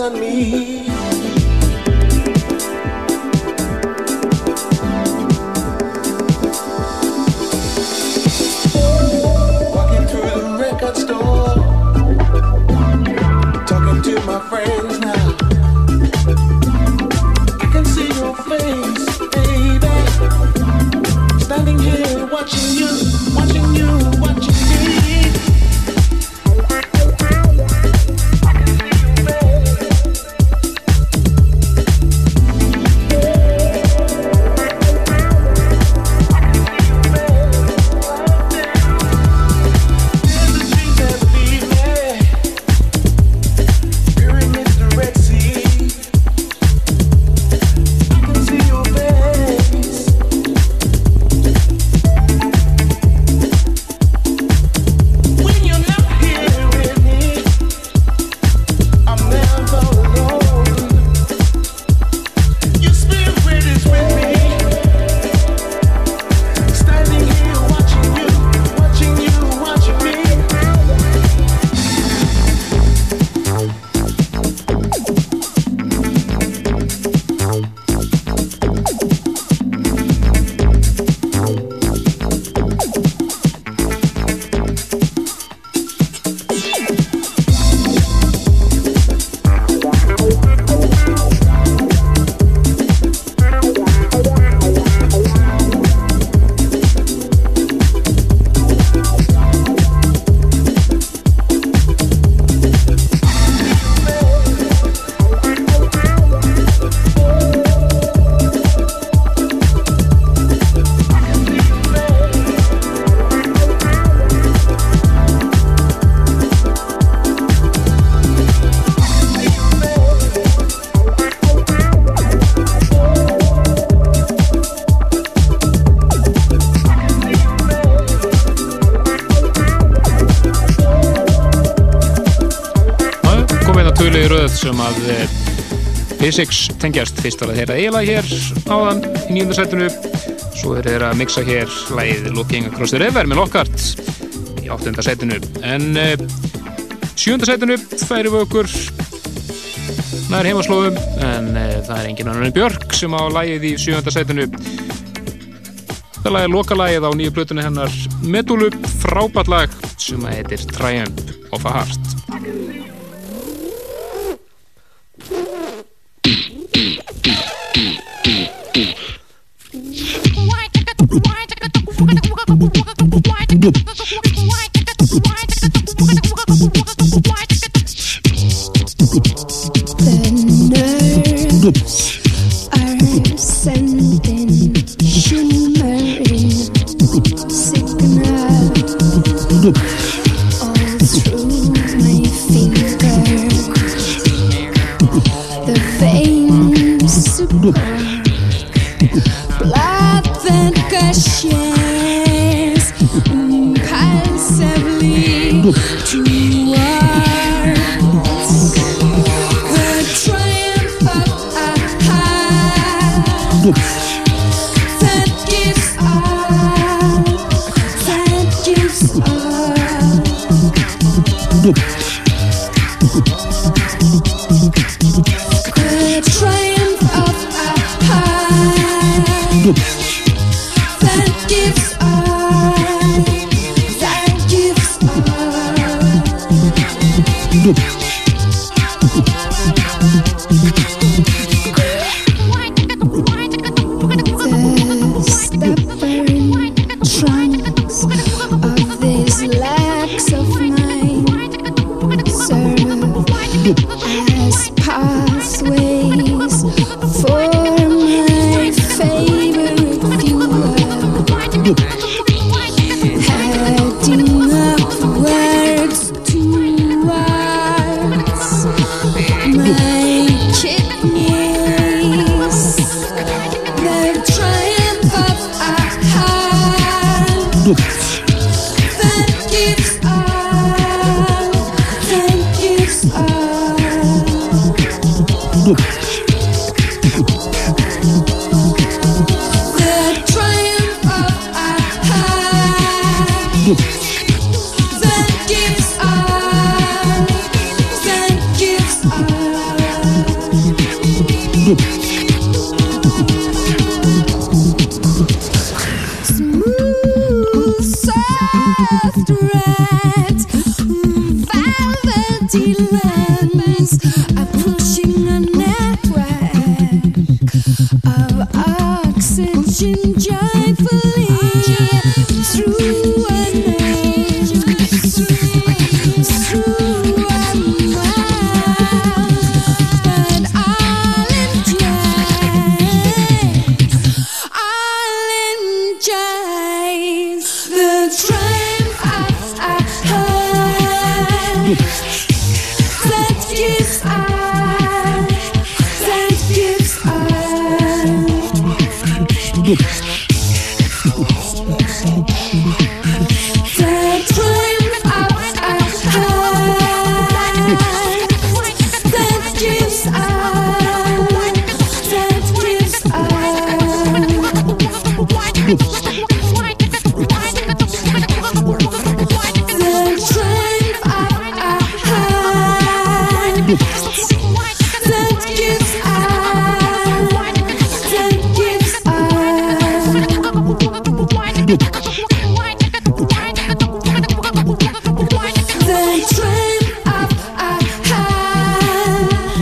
on me. Physics tengjast fyrst var að þeirra eiginlega hér áðan í nýjunda sætunu svo er þeirra að mixa hér lagið Looking Across the River með Lockhart í áttunda sætunu en sjönda sætunu færi við okkur nær heimaslóðum en uh, það er engin annar en Björk sem á lagið í sjönda sætunu það lagið lokalagið á nýju blötunni hennar Medulu frábært lag sem heitir Triumph of a Heart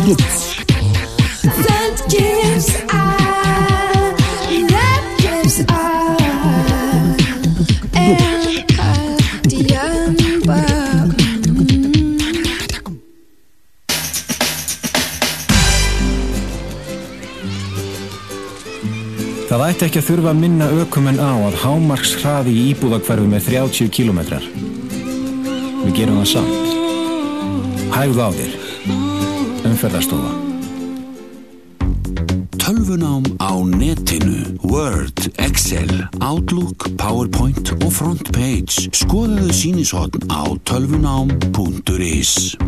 heart that gives up, that gives up. And the unbound. Það ætti ekki að þurfa að minna ökumenn á að hámarks hraði í íbúðakverfum er 30 km. Við gerum það samt. Hægðu á þér. Umferðarstofa. Tölvunám á netinu. Word, Excel, Outlook, PowerPoint og Frontpage. Skoðaðu sínisotn á tölvunám.is.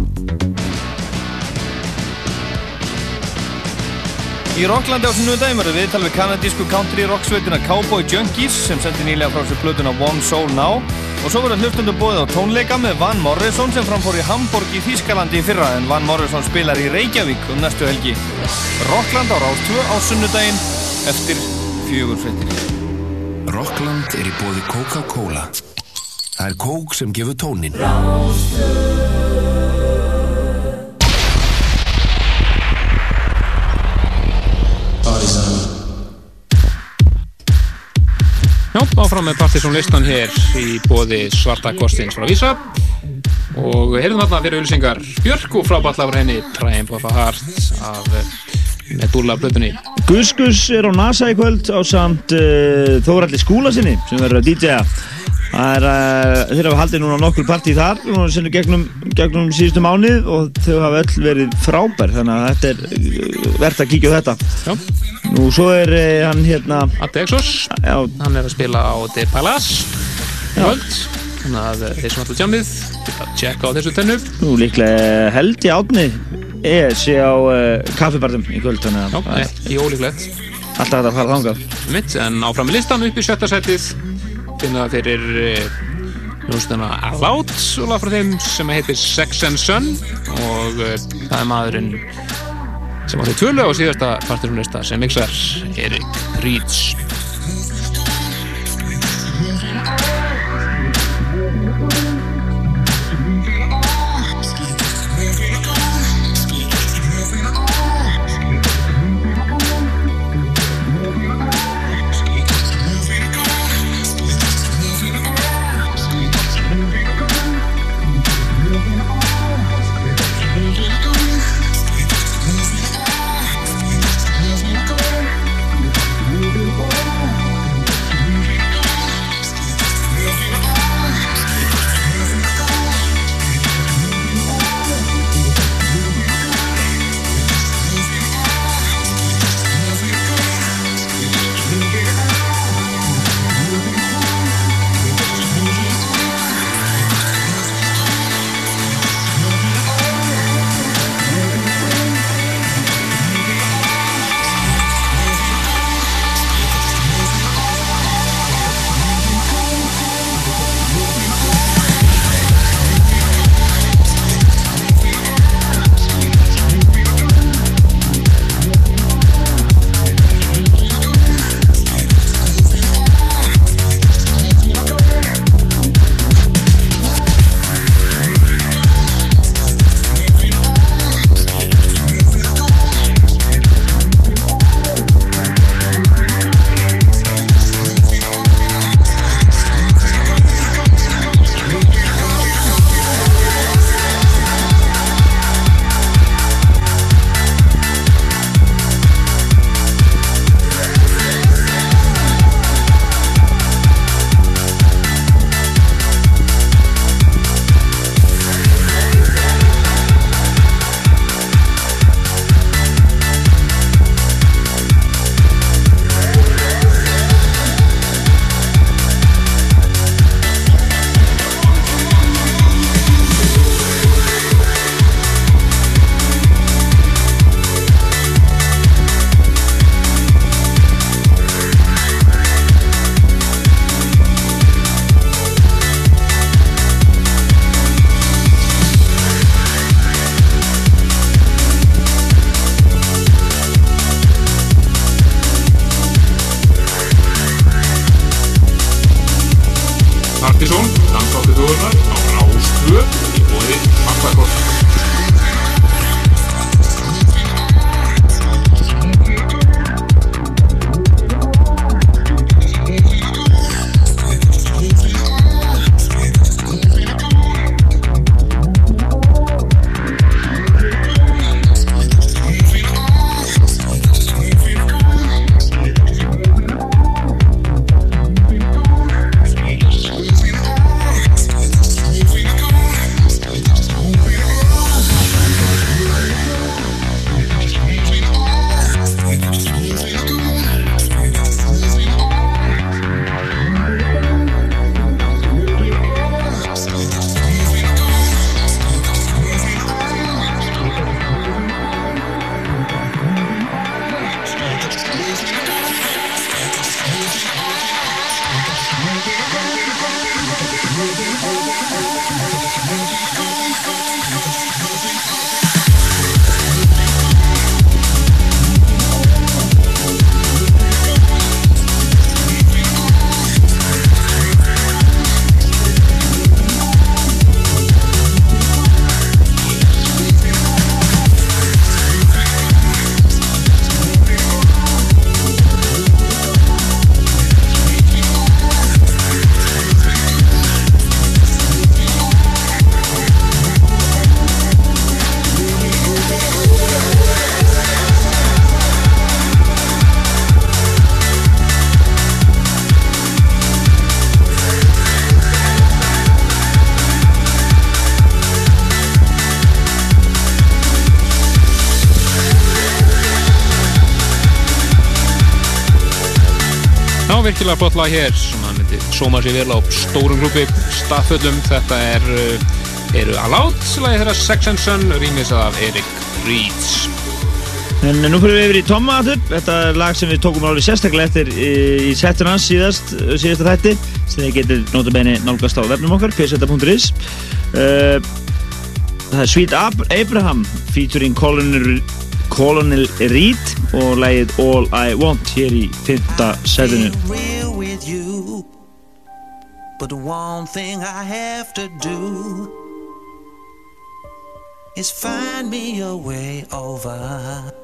Í Rocklandi á sunnudaginn verður viðtal við kanadísku country rock sveitina Cowboy Junkies sem sendi nýlega frá sér plötuna One Soul Now og svo verður hlustundum bóðið á tónleika með Van Morrison sem framfór í Hamburg í Þýskalandi í fyrra en Van Morrison spilar í Reykjavík um næstu helgi. Rockland á Rástvö á sunnudaginn eftir fjögur frettir. Rockland er í bóði Coca-Cola. Það er kók sem gefur tónin. Já, áfram með Partiðsson listan hér í bóði Svarta Kostins frá Vísa og heyrðum þarna fyrir auðlýsingar Björk og fráballafur henni Triumph of a Heart af eh, með dúla blötunni Gus Gus er á NASA í kvöld á samt uh, Þóraldi skúla sinni sem verður að DJa er, uh, þeir hafa haldið núna nokkur partí þar gegnum, gegnum síðustu mánuð og þau hafa öll verið frábær þannig að þetta er uh, verðt að kíkja á þetta. Já. Nú svo er uh, hann hérna Addi Exos, hann er að spila á The Palace. Í þannig að eh, þeir sem alltaf tjámið checka á þessu tennu. Nú líklega held ég átni er sé á uh, kaffibarðum í kvöld Já, ekki ólíklegt. Alltaf hægt að fara þangað. Mitt, en áfram í listan upp í sjötta setið það fyrir hljómsdana Aloud og lag frá þeim sem heitir Sex and Sun. Og uh, það er maðurinn sem átti tvölu á síðasta parturum lista sem mixar Erik Ríts virkilega flott lag hér hann myndi sóma sér vel á stórum klúpi staðföllum. Þetta er, uh, eru Aloud, lagi þeirra Sex and Son, rýmisað af Erik Reeds. En nú fyrir við yfir í Tomma aftur. Þetta er lag sem við tókum alveg sérstaklega eftir í, setun hans síðast, síðasta þætti sem þið getur notabenni nálgast á vefnum okkar, pseta.is uh, Það er Sweet Ab Abraham featuring Colonel, Colonel Reed og lagið All I Want hér í 5. setinu. real with you. But the one thing I have to do is find me a way over.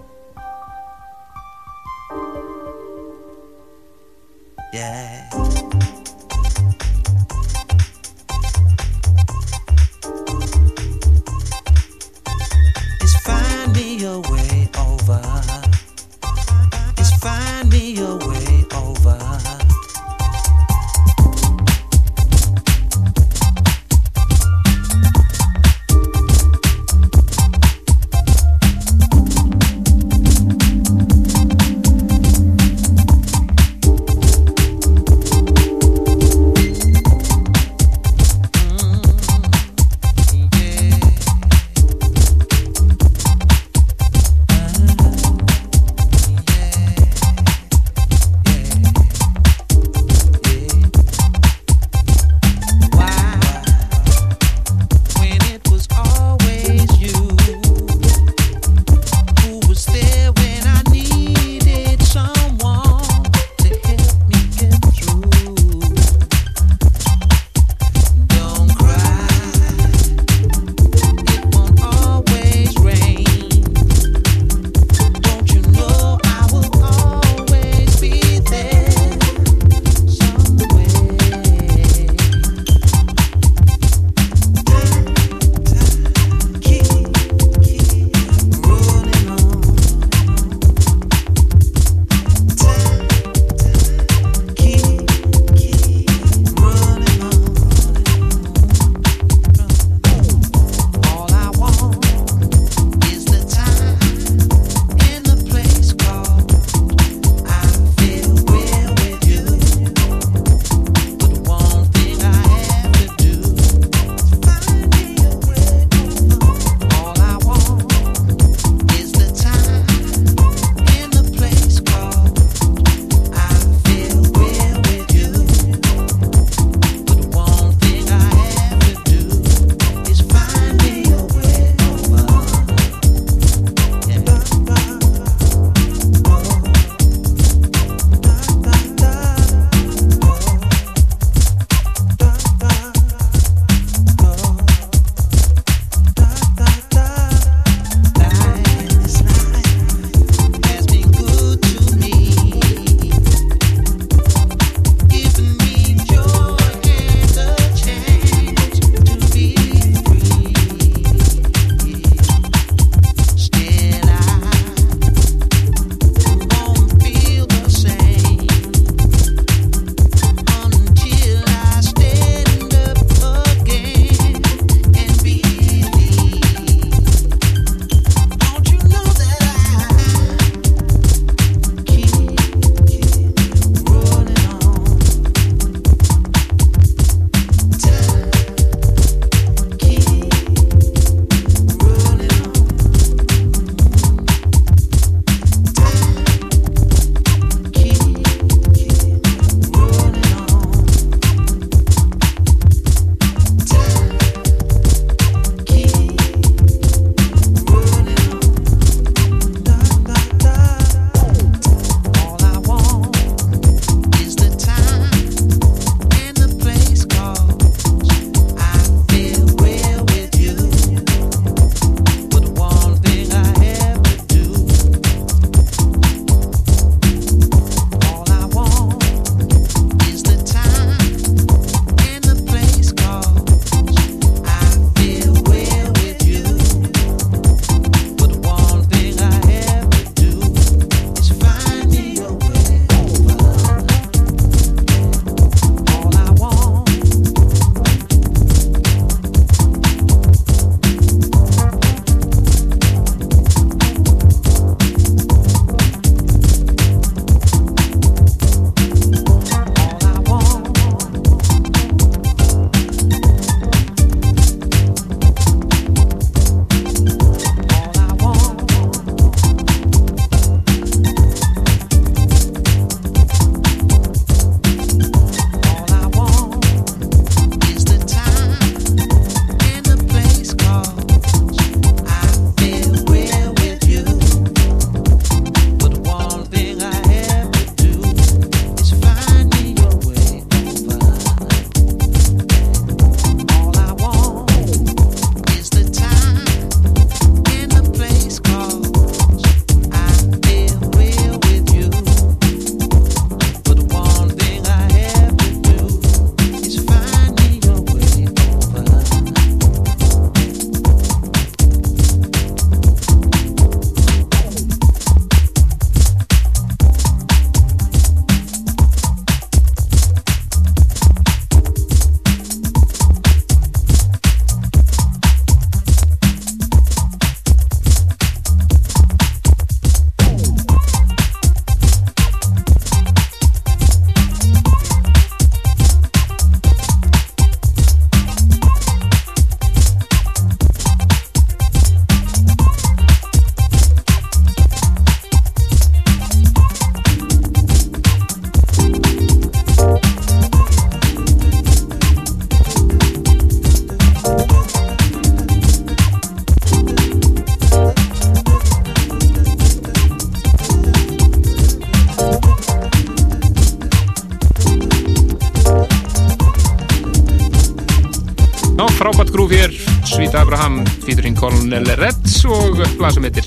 Lag sem heitir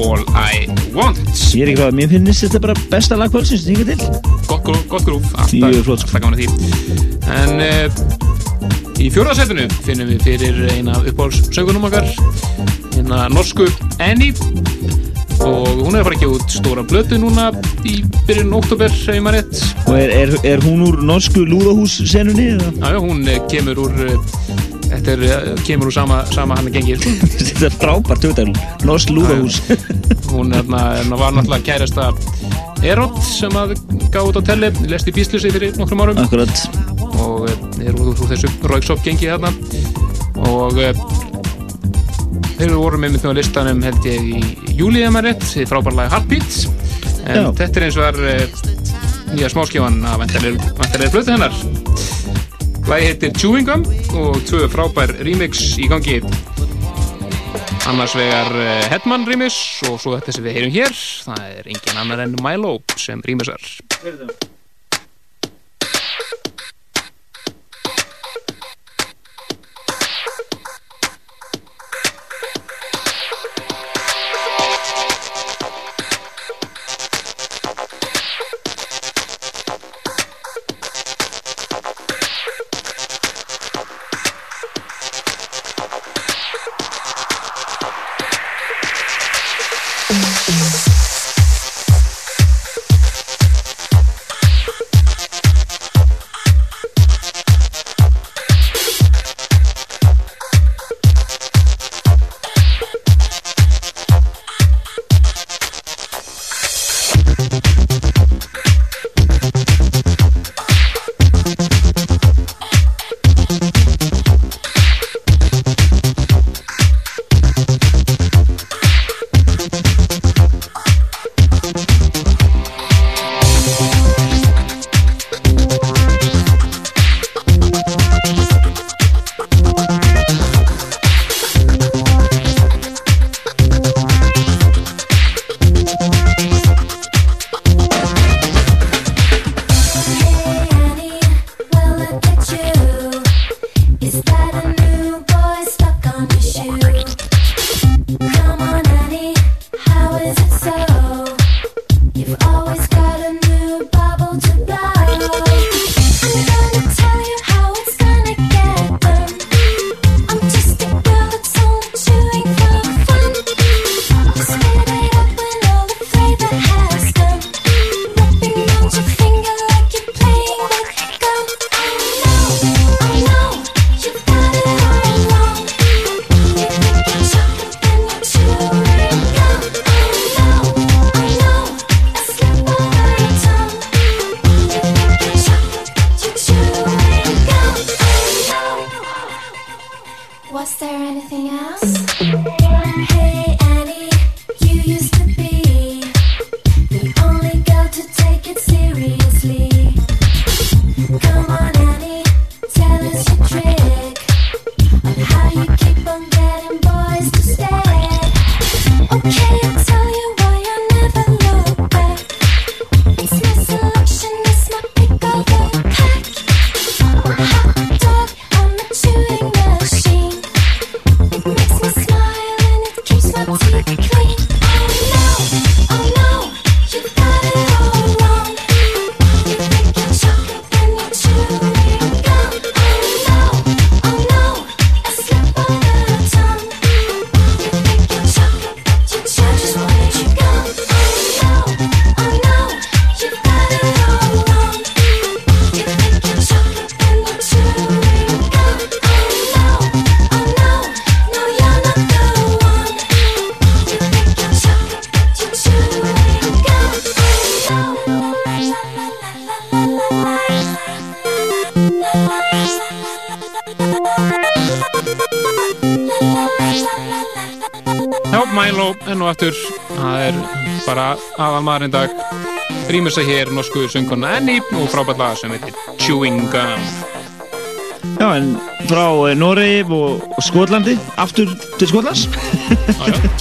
All I Want Ég er ekki ráð, mér finnst þetta bara besta lag kvöldsins, hinga til. Gott, grú- gott grúf, alltaf, flott, alltaf gaman að því En uh, í fjórðasettinu finnum við fyrir eina uppáhaldssöngunum okkar hérna norsku Annie og hún er að fara ekki út stóra blötu núna í byrjun oktober, segir maður rétt Og er, er, er hún úr norsku lúðahús-senunni? eða? Já, já, hún eh, kemur úr eh, Þetta er, eh, kemur úr sama, sama hann að gengi. [laughs] Þetta er frábært hugdæl, norsk lúðahús Hún hérna, hérna var náttúrulega kærasta Erot sem að gaf út á telli lest í bíslusi fyrir nokkrum árum. Akkurat. Og eh, er úr, þessu Rauksop gengi þarna. Og eh, þeir voru með mynd á listanum held ég í júli eða maður rétt, því frábærlega Heartbeat. En Já. þetta er eins og var nýja smáskjáfan að vantarlega blötu hennar Lagi heitir Chewing Gum og tvö frábær remix í gangi. Annars vegar eh, Headman remix og svo þetta sem við heyrum hér það er engin annar en Milo sem remixar aðal maðurinn dag rýmursa hér norsku söngkonna Annie og frábært lag sem heitir Chewing Gum Já, en frá eh, Noregi og, og Skotlandi, aftur til Skotlands.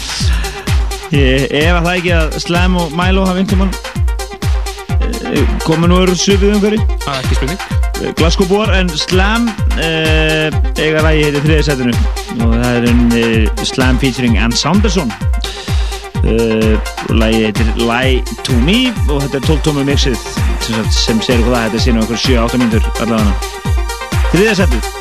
[laughs] Ég ef að það ekki að Slam og Milo hafa einhvern mann komin úr svipið umhverju. Það er ekki spurning. Glasgow búar en Slam uh, eiga lagi heitir þriðasætinu og það er uh, Slam featuring Ann Saunderson og lagi heitir Lie to Me og þetta er 12 tómi mixið sem, segir okkur það. Þetta sé nú einhver 7-8 mínútur allavega. Þriðasætið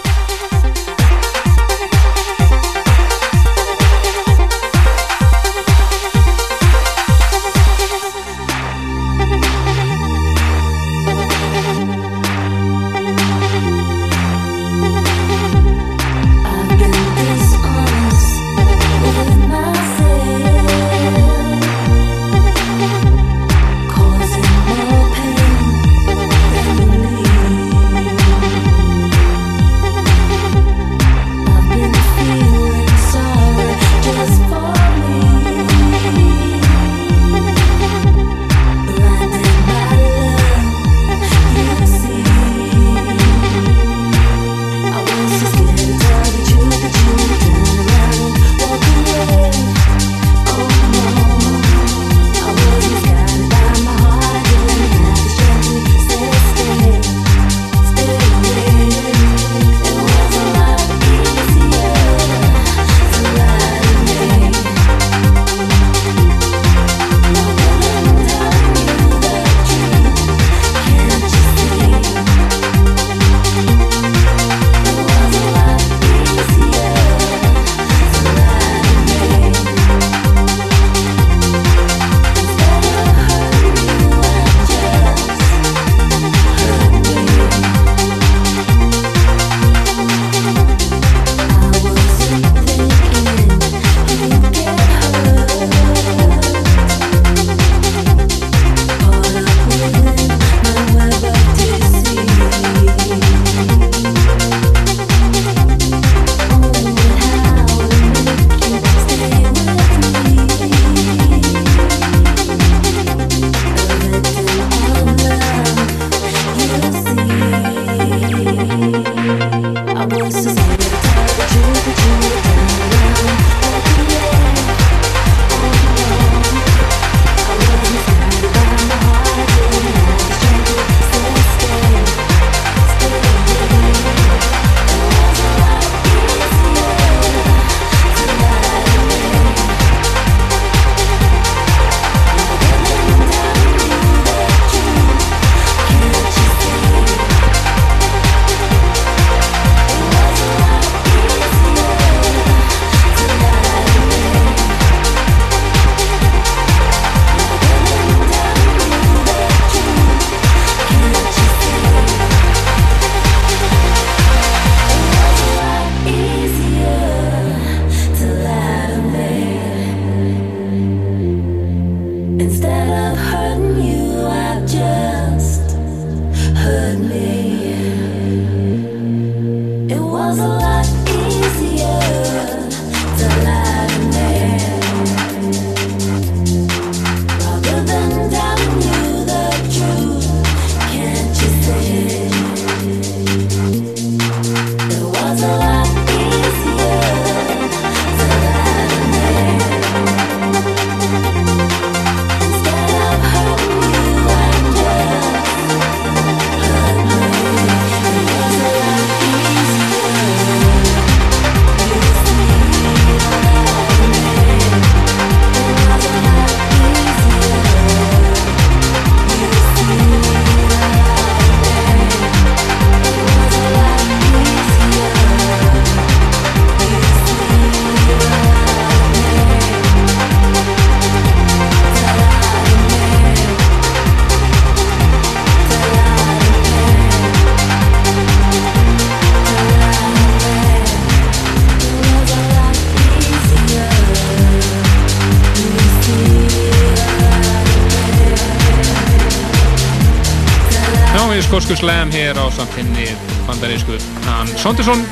Skosku slam hér á samtinni bandarísku Hann Sonderson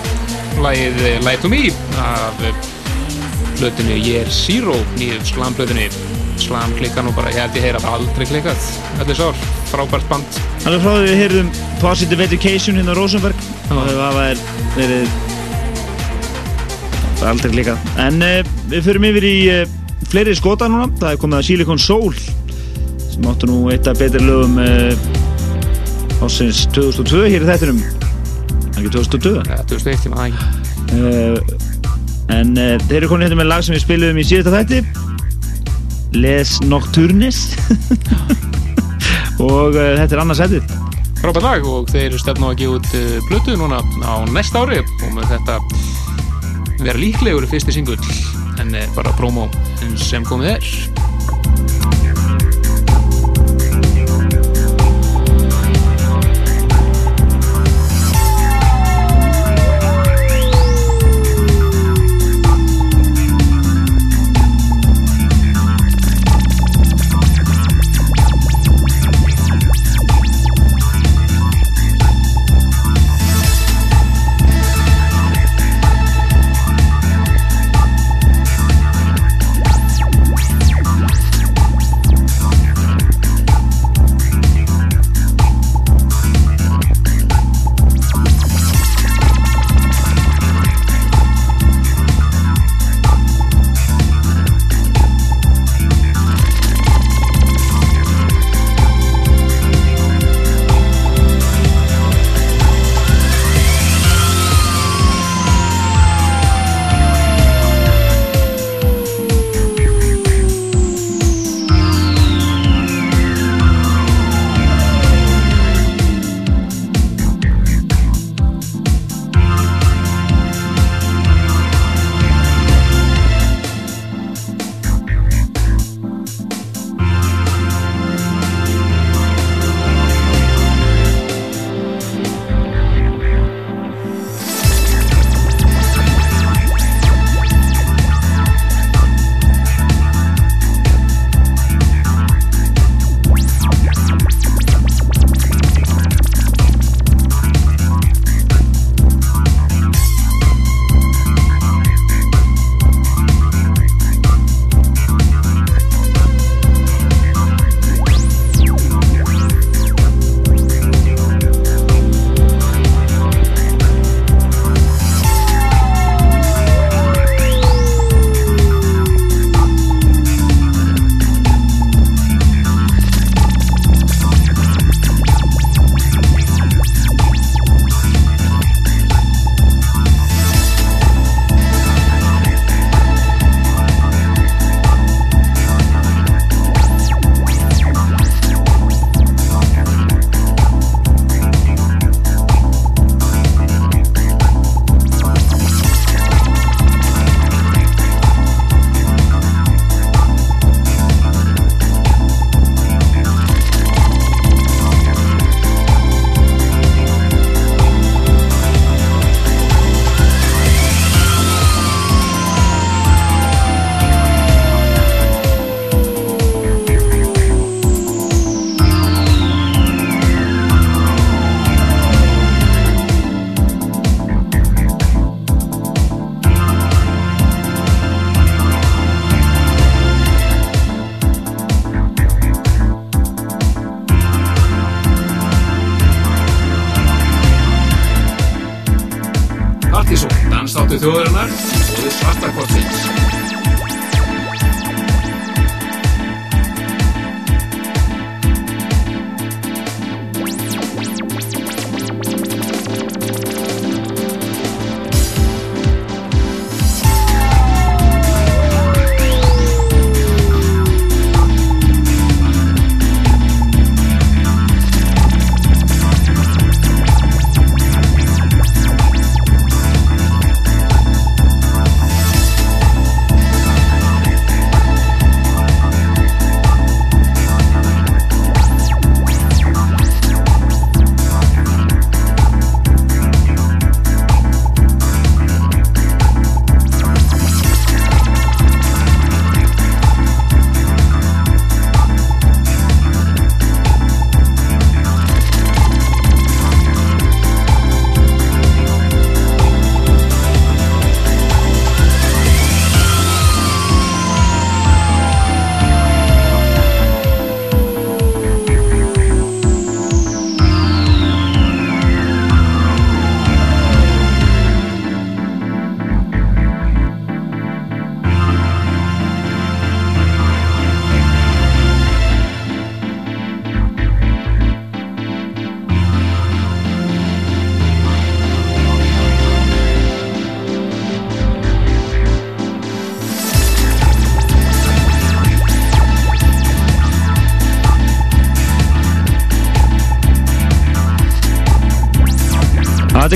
lagið Light to Me af blöðinu Year Zero nýju slamblöðinu slam klikka nú bara, ég held ég heyra það aldrei klikkað allir sár, frábært band. Alveg frá því við heyrðum Positive Education hérna á Rosenberg. Og það var verið er aldrei líka en uh, við förum yfir í uh, fleiri skota núna, það er komið að Silicon Soul sem áttu nú eitt af betri lögum uh, ásins 2002 hér í þættinum. Það er ekki 2002? Ja, 2001, ég maður ekki. Uh, En uh, þeir eru konið hérna með lag sem við spilum í síðasta þætti. Les Nocturnes. [laughs] Og uh, þetta er annars sætið. Frábært lag og þeir stefna á að gefa út uh, plötu núna á næsta ári og með þetta vera líklegur fyrsti singull en bara promo sem komið er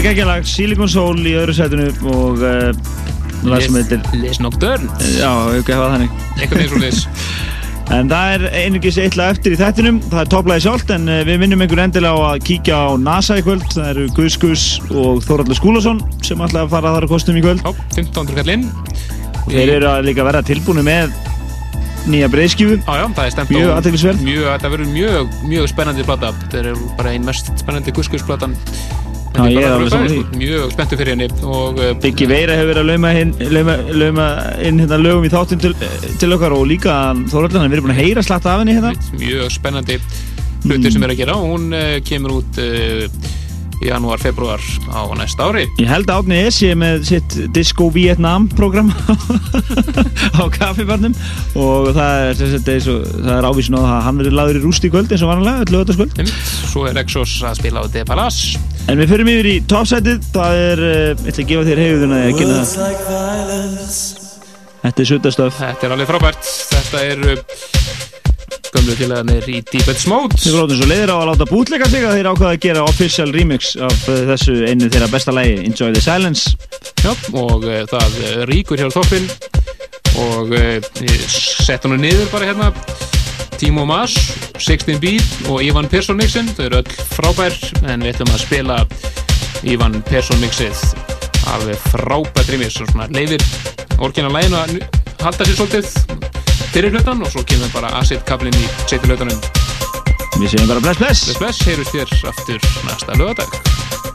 þetta er geggjalag Silicon Soul í öðru setinu og uh, lag sem heitir Les Nocturne Já, ég hef gefað þannig Eitthvað eins og les En það er einungis eitt lag eftir í þættinum, það er topplagi sjálft en uh, við minnum einhver endilega á að kíkja á NASA í kvöld, það eru Gus Gus og Þóraldur Skúlason sem að fara að þar að kostum í kvöld. Já, 1500 kall inn. Þeir eru að líka vera tilbúinu með nýja það stemt Mjög aðteklisverð. Mjög, þetta verður mjög, mjög spennandi plata. Þetta er bara ein mest spennandi Gus Gus platan. Já, ég er alveg saman því. Mjög spenntu fyrir henni Biggi Veira hefur verið að lauma, hin, lauma, lauma inn hérna lögum í þáttum til, til okkar og líka Þóraldur, hann er verið búin að heyra slatta af henni hérna. Mjög spennandi hlutir sem er að gera og hún uh, kemur út í janúar, februar á næsta ári. Ég held að Átni S. ég er með sitt Disco Vietnam program [laughs] á kaffibarnum og það er, það er ávísin á að hann verður lagður í rúst í kvöld eins og vanlega, öll lögataskvöld. Svo er Exos að spila á De Palace. En við fyrir yfir í topsætið, það er, uh, ég ætla að gefa þér hefðuna að kynna það. Þetta er suttastöf. Þetta er alveg frábært. Þetta er uh, gömlu félagarnir í Deepest Mode. Þið voru svo leiðir á að láta bútleika sig að þeir ákvaða að gera official remix af uh, þessu einu þeirra besta lægi, Enjoy the Silence. Já, og uh, það uh, ríkur hér á toppin og uh, sett hann niður bara hérna. Timo Mas, 16 Beat og Ivan Persson mixin, þau eru öll frábær en við ætlum að spila Ivan Persson mixið af frábært remix. Svona leifir orginal læginu að halda sér svolítið fyrir hlutan og svo kemur bara acid kablin í setju hlutanum. Við segjum bara bless bless. Bless bless, heyrust þér aftur næsta lögadag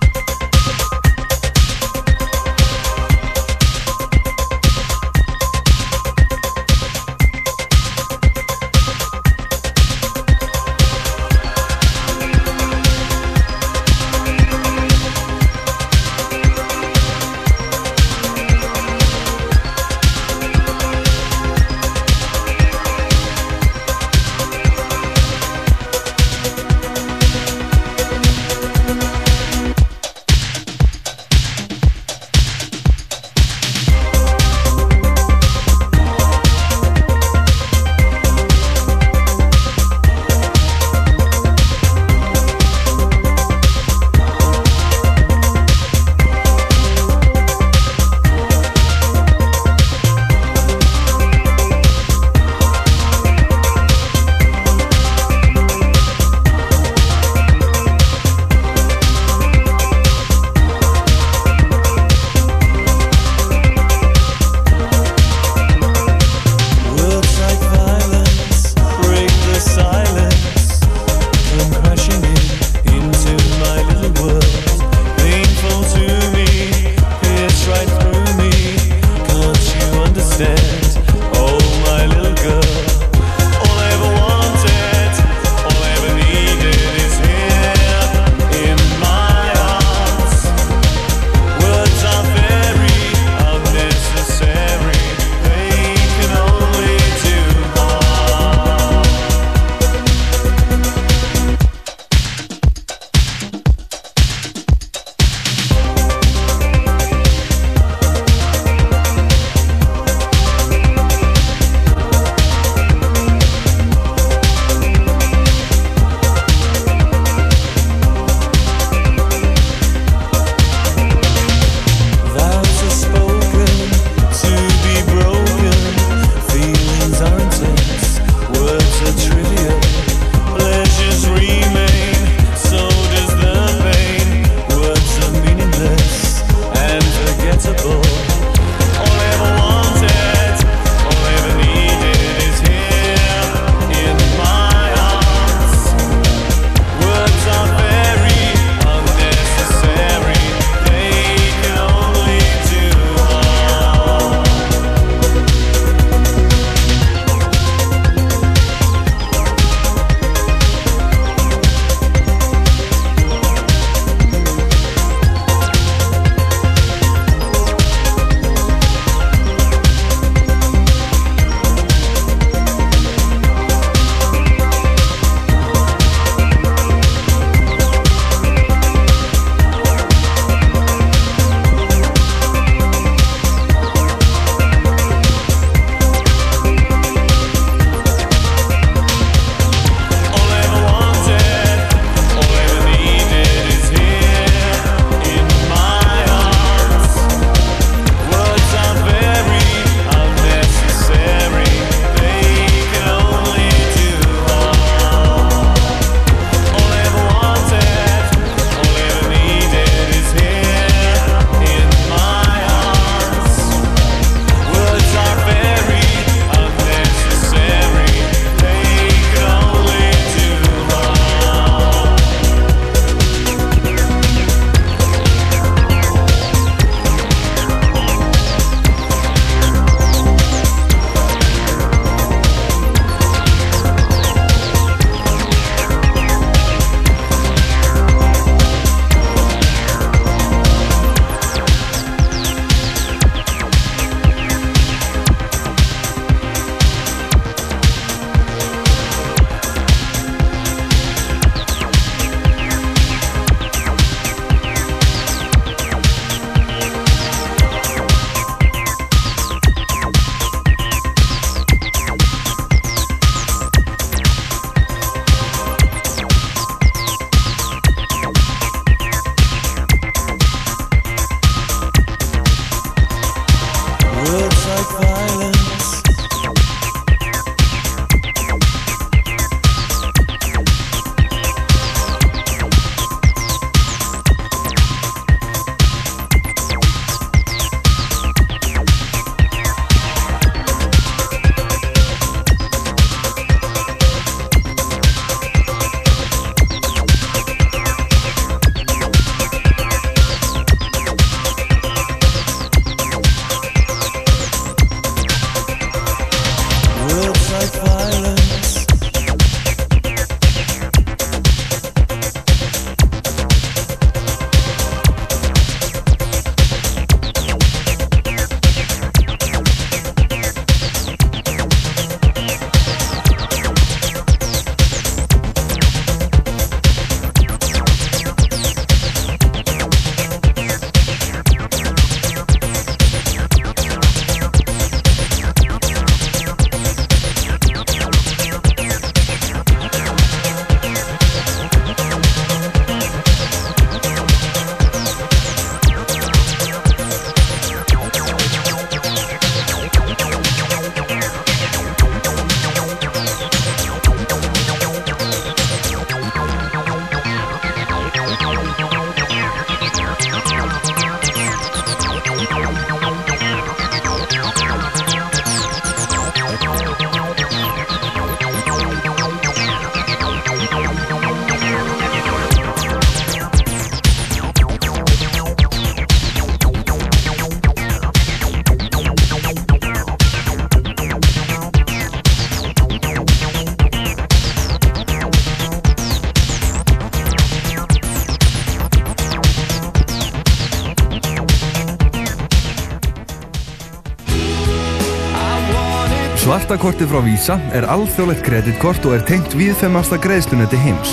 Svartakortið frá Visa er alþjóðlegt kreditkort og er tengt viðfemasta greiðslunetti heims.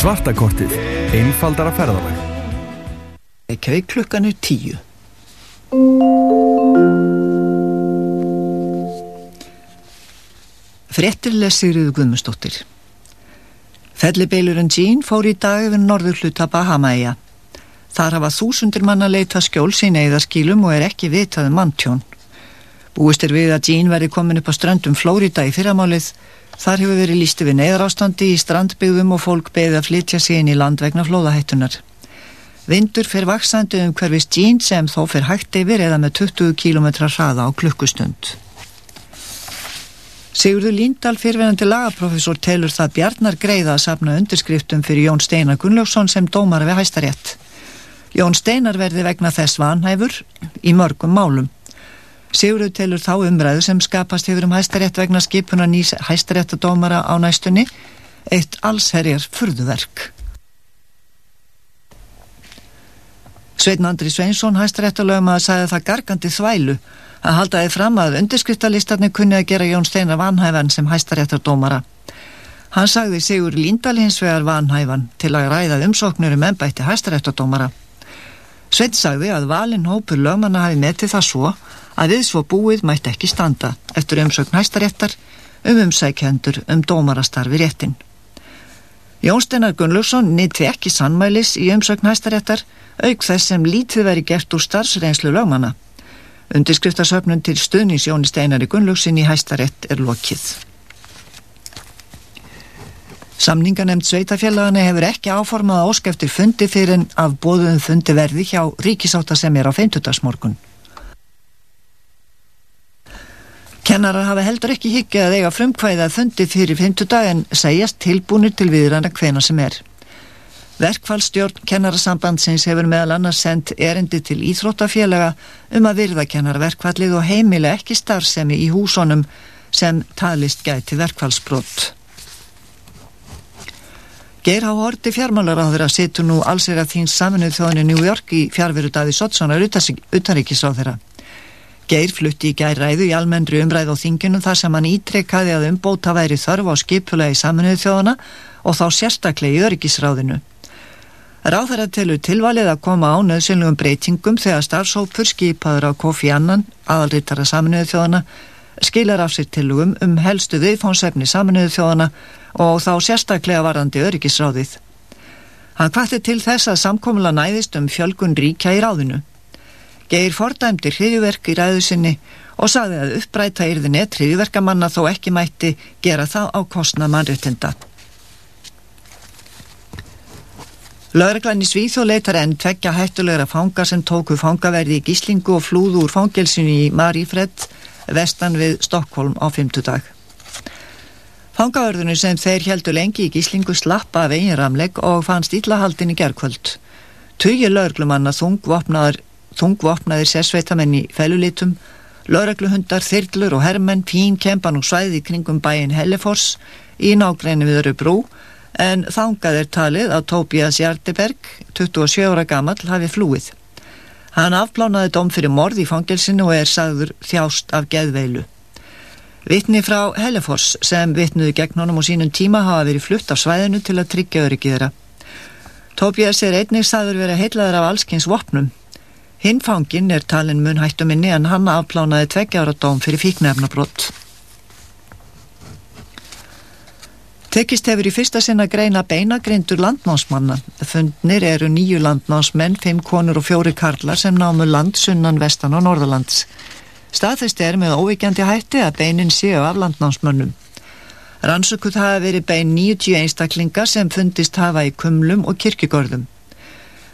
Svartakortið. Einfaldara ferðalag. Reykjavík klukkan er tíu. Frettir lesiriðu Guðmundsdóttir. Fellibeilurinn Jean fór í dag yfir norður hluta Bahamaeia. Þar hafa þúsundir manna leita skjóls í neyðarskílum og er ekki vitað um manntjón. Búist er við að Jean verði komin upp á ströndum Flórida í fyrramálið. Þar hefur verið lísti við neyðarástandi í strandbyggðum og fólk beðið að flytja sig inn í land vegna flóðahættunar. Vindur fer vaksandi um hverfist Jean sem þó fer hægt yfir eða með 20 km hraða á klukkustund. Sigurður Líndal fyrverandi lagaprofessor telur það Bjarnar greiða að safna undirskriftum fyrir Jón Steinar Gunnlaugsson sem dómar við hæstarétt. Jón Steinar verði vegna þess vanhæfur í mörgum málum. Sigurður telur þá umræðu sem skapast hefur um hæstarétt vegna skipuna nýs hæstaréttadómara á næstunni eitt allsherjar furðuverk. Sveitn Andri Sveinsson hæstaréttalögum að sagði það gargandi þvælu að haldaði fram að undirskriftalistarnir kunni að gera Jón Steinar vanhæfan sem hæstaréttardómara. Hann sagði Sigur Líndal hins vegar vanhæfan til að ræða umsóknur um ennbætti hæstaréttardómara. Sveit sagði að valin hópur lögmanna hafi metið það svo að við svo búið mætti ekki standa eftir umsögn hæstaréttar um umsækjendur um dómarastarfi réttin. Jón Steinar Gunnlaugsson nýtti ekki sannmælis í umsögn hæstaréttar auk þess sem lítið veri gert úr starfsreynslu lögmanna. Undirskriftasöfnun til stuðnings Jóni Steinari Gunnlaugsin í hæstarétt er lokið. Samninganemnd sveitafélagana hefur ekki áformað að óska eftir fundi fyrir en af bóðum fundi verði hjá ríkisáta sem er á feimtudagsmorgun. Kennarar hafa heldur ekki higgja að eiga frumkvæða fundi fyrir feimtudag en segjast tilbúnir til viðræna hvena sem er. Verkfallstjórn kennarasambandsins hefur meðal annars sendt erindi til íþróttafélaga um að virða kennarverkfallið og heimila ekki starfsemi í húsónum sem talist gæti verkfallsbrott. Geir Há Horti fjármálaráður að situr nú allsir að þín saminuð þjóðinu New York í fjárveru Daví Sottsonar utanríkisráð Geir flutti í gær ræðu í almennri umræð á þinginu þar sem hann ítrekkaði að umbóta væri þörf á skipula í saminuð þjóðana og þá sérstaklega í öryggisráðinu. Ráðherra telur tilvalið að koma á nöðsynlegum breytingum þegar starfsópur skipaður á Kofi Annan, aðalrittara saminuðu þjóðana, skilar af sér tilugum um helstu viðfónsefni saminuðu þjóðana og þá sérstaklega varandi öryggisráðið. Hann kvarti til þess að samkomla næðist um fjölgun ríkja í ráðinu. Geir fordæmdir hriðjuverk í ræðu sinni og sagði að uppræta yrði net hriðjuverkamanna þó ekki mætti gera það á kostna mannréttinda. Lögreglan í Svíþó leitar enn tveggja hættulegra fanga sem tóku fangaverði í gíslingu og flúðu úr fangelsinu í Marífred vestan við Stokkólm á fymtudag. Fangaverðinu sem þeir heldur lengi í gíslingu slappa af eigin ramlegg og fannst illahaldin í gerkvöld. Tugir lögreglumanna þungvopnaðir, þungvopnaðir sérsveitamenn í felulitum, lögregluhundar, þyrlur og hermenn fín kempan og svæði kringum bæin Hellefors í nágræni við Örubrú en þangað er talið að Tóbías Hjarteberg, 27 ára gamall, hafi flúið. Hann afplánaði dom fyrir morð í fangelsinu og er sagður þjást af geðveilu. Vittni frá Hellefors sem vittnuði gegn honum og sínum tíma hafa verið flutt af svæðinu til að tryggja öryggið þeirra. Tóbías er einnig sagður verið heitlaður af allskins vopnum. Hinn fangin er talin mun hættuminni en hann afplánaði tveggja ára dóm fyrir fíknefnabrott. Tekist hefur í fyrsta sinna greina beinagrindur landnámsmanna. Fundnir eru nýju landnámsmenn, fimm konur og fjóri karlar sem námu land sunnan vestan og norðalands. Staðist er með óvíkjandi hætti að beinin séu af landnámsmönnum. Rannsökuð hafa verið bein 90 einstaklinga sem fundist hafa í kumlum og kirkigörðum.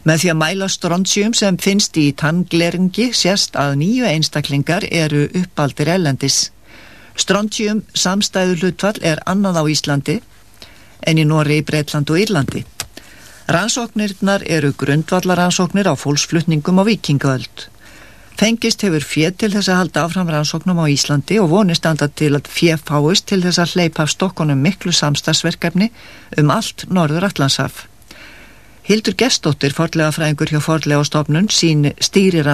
Með því að mæla strontium sem finnst í tangleringi sérst að nýju einstaklingar eru uppaldir ellendis. Strontium samstæðu hlutfall er annað á Íslandi en í Nóri, Breitland og Írlandi. Rannsóknirnar eru grundvallaransóknir á fólksflutningum á vikingaöld. Fengist hefur fér til þess að halda áfram rannsóknum á Íslandi og vonist anda til að fér fáist til þess að hleypa af stokkonum miklu samstagsverkefni um allt norður Allandshaf. Hildur Gestóttir, forlega fræðingur hjá forlega stofnun, sín stýrir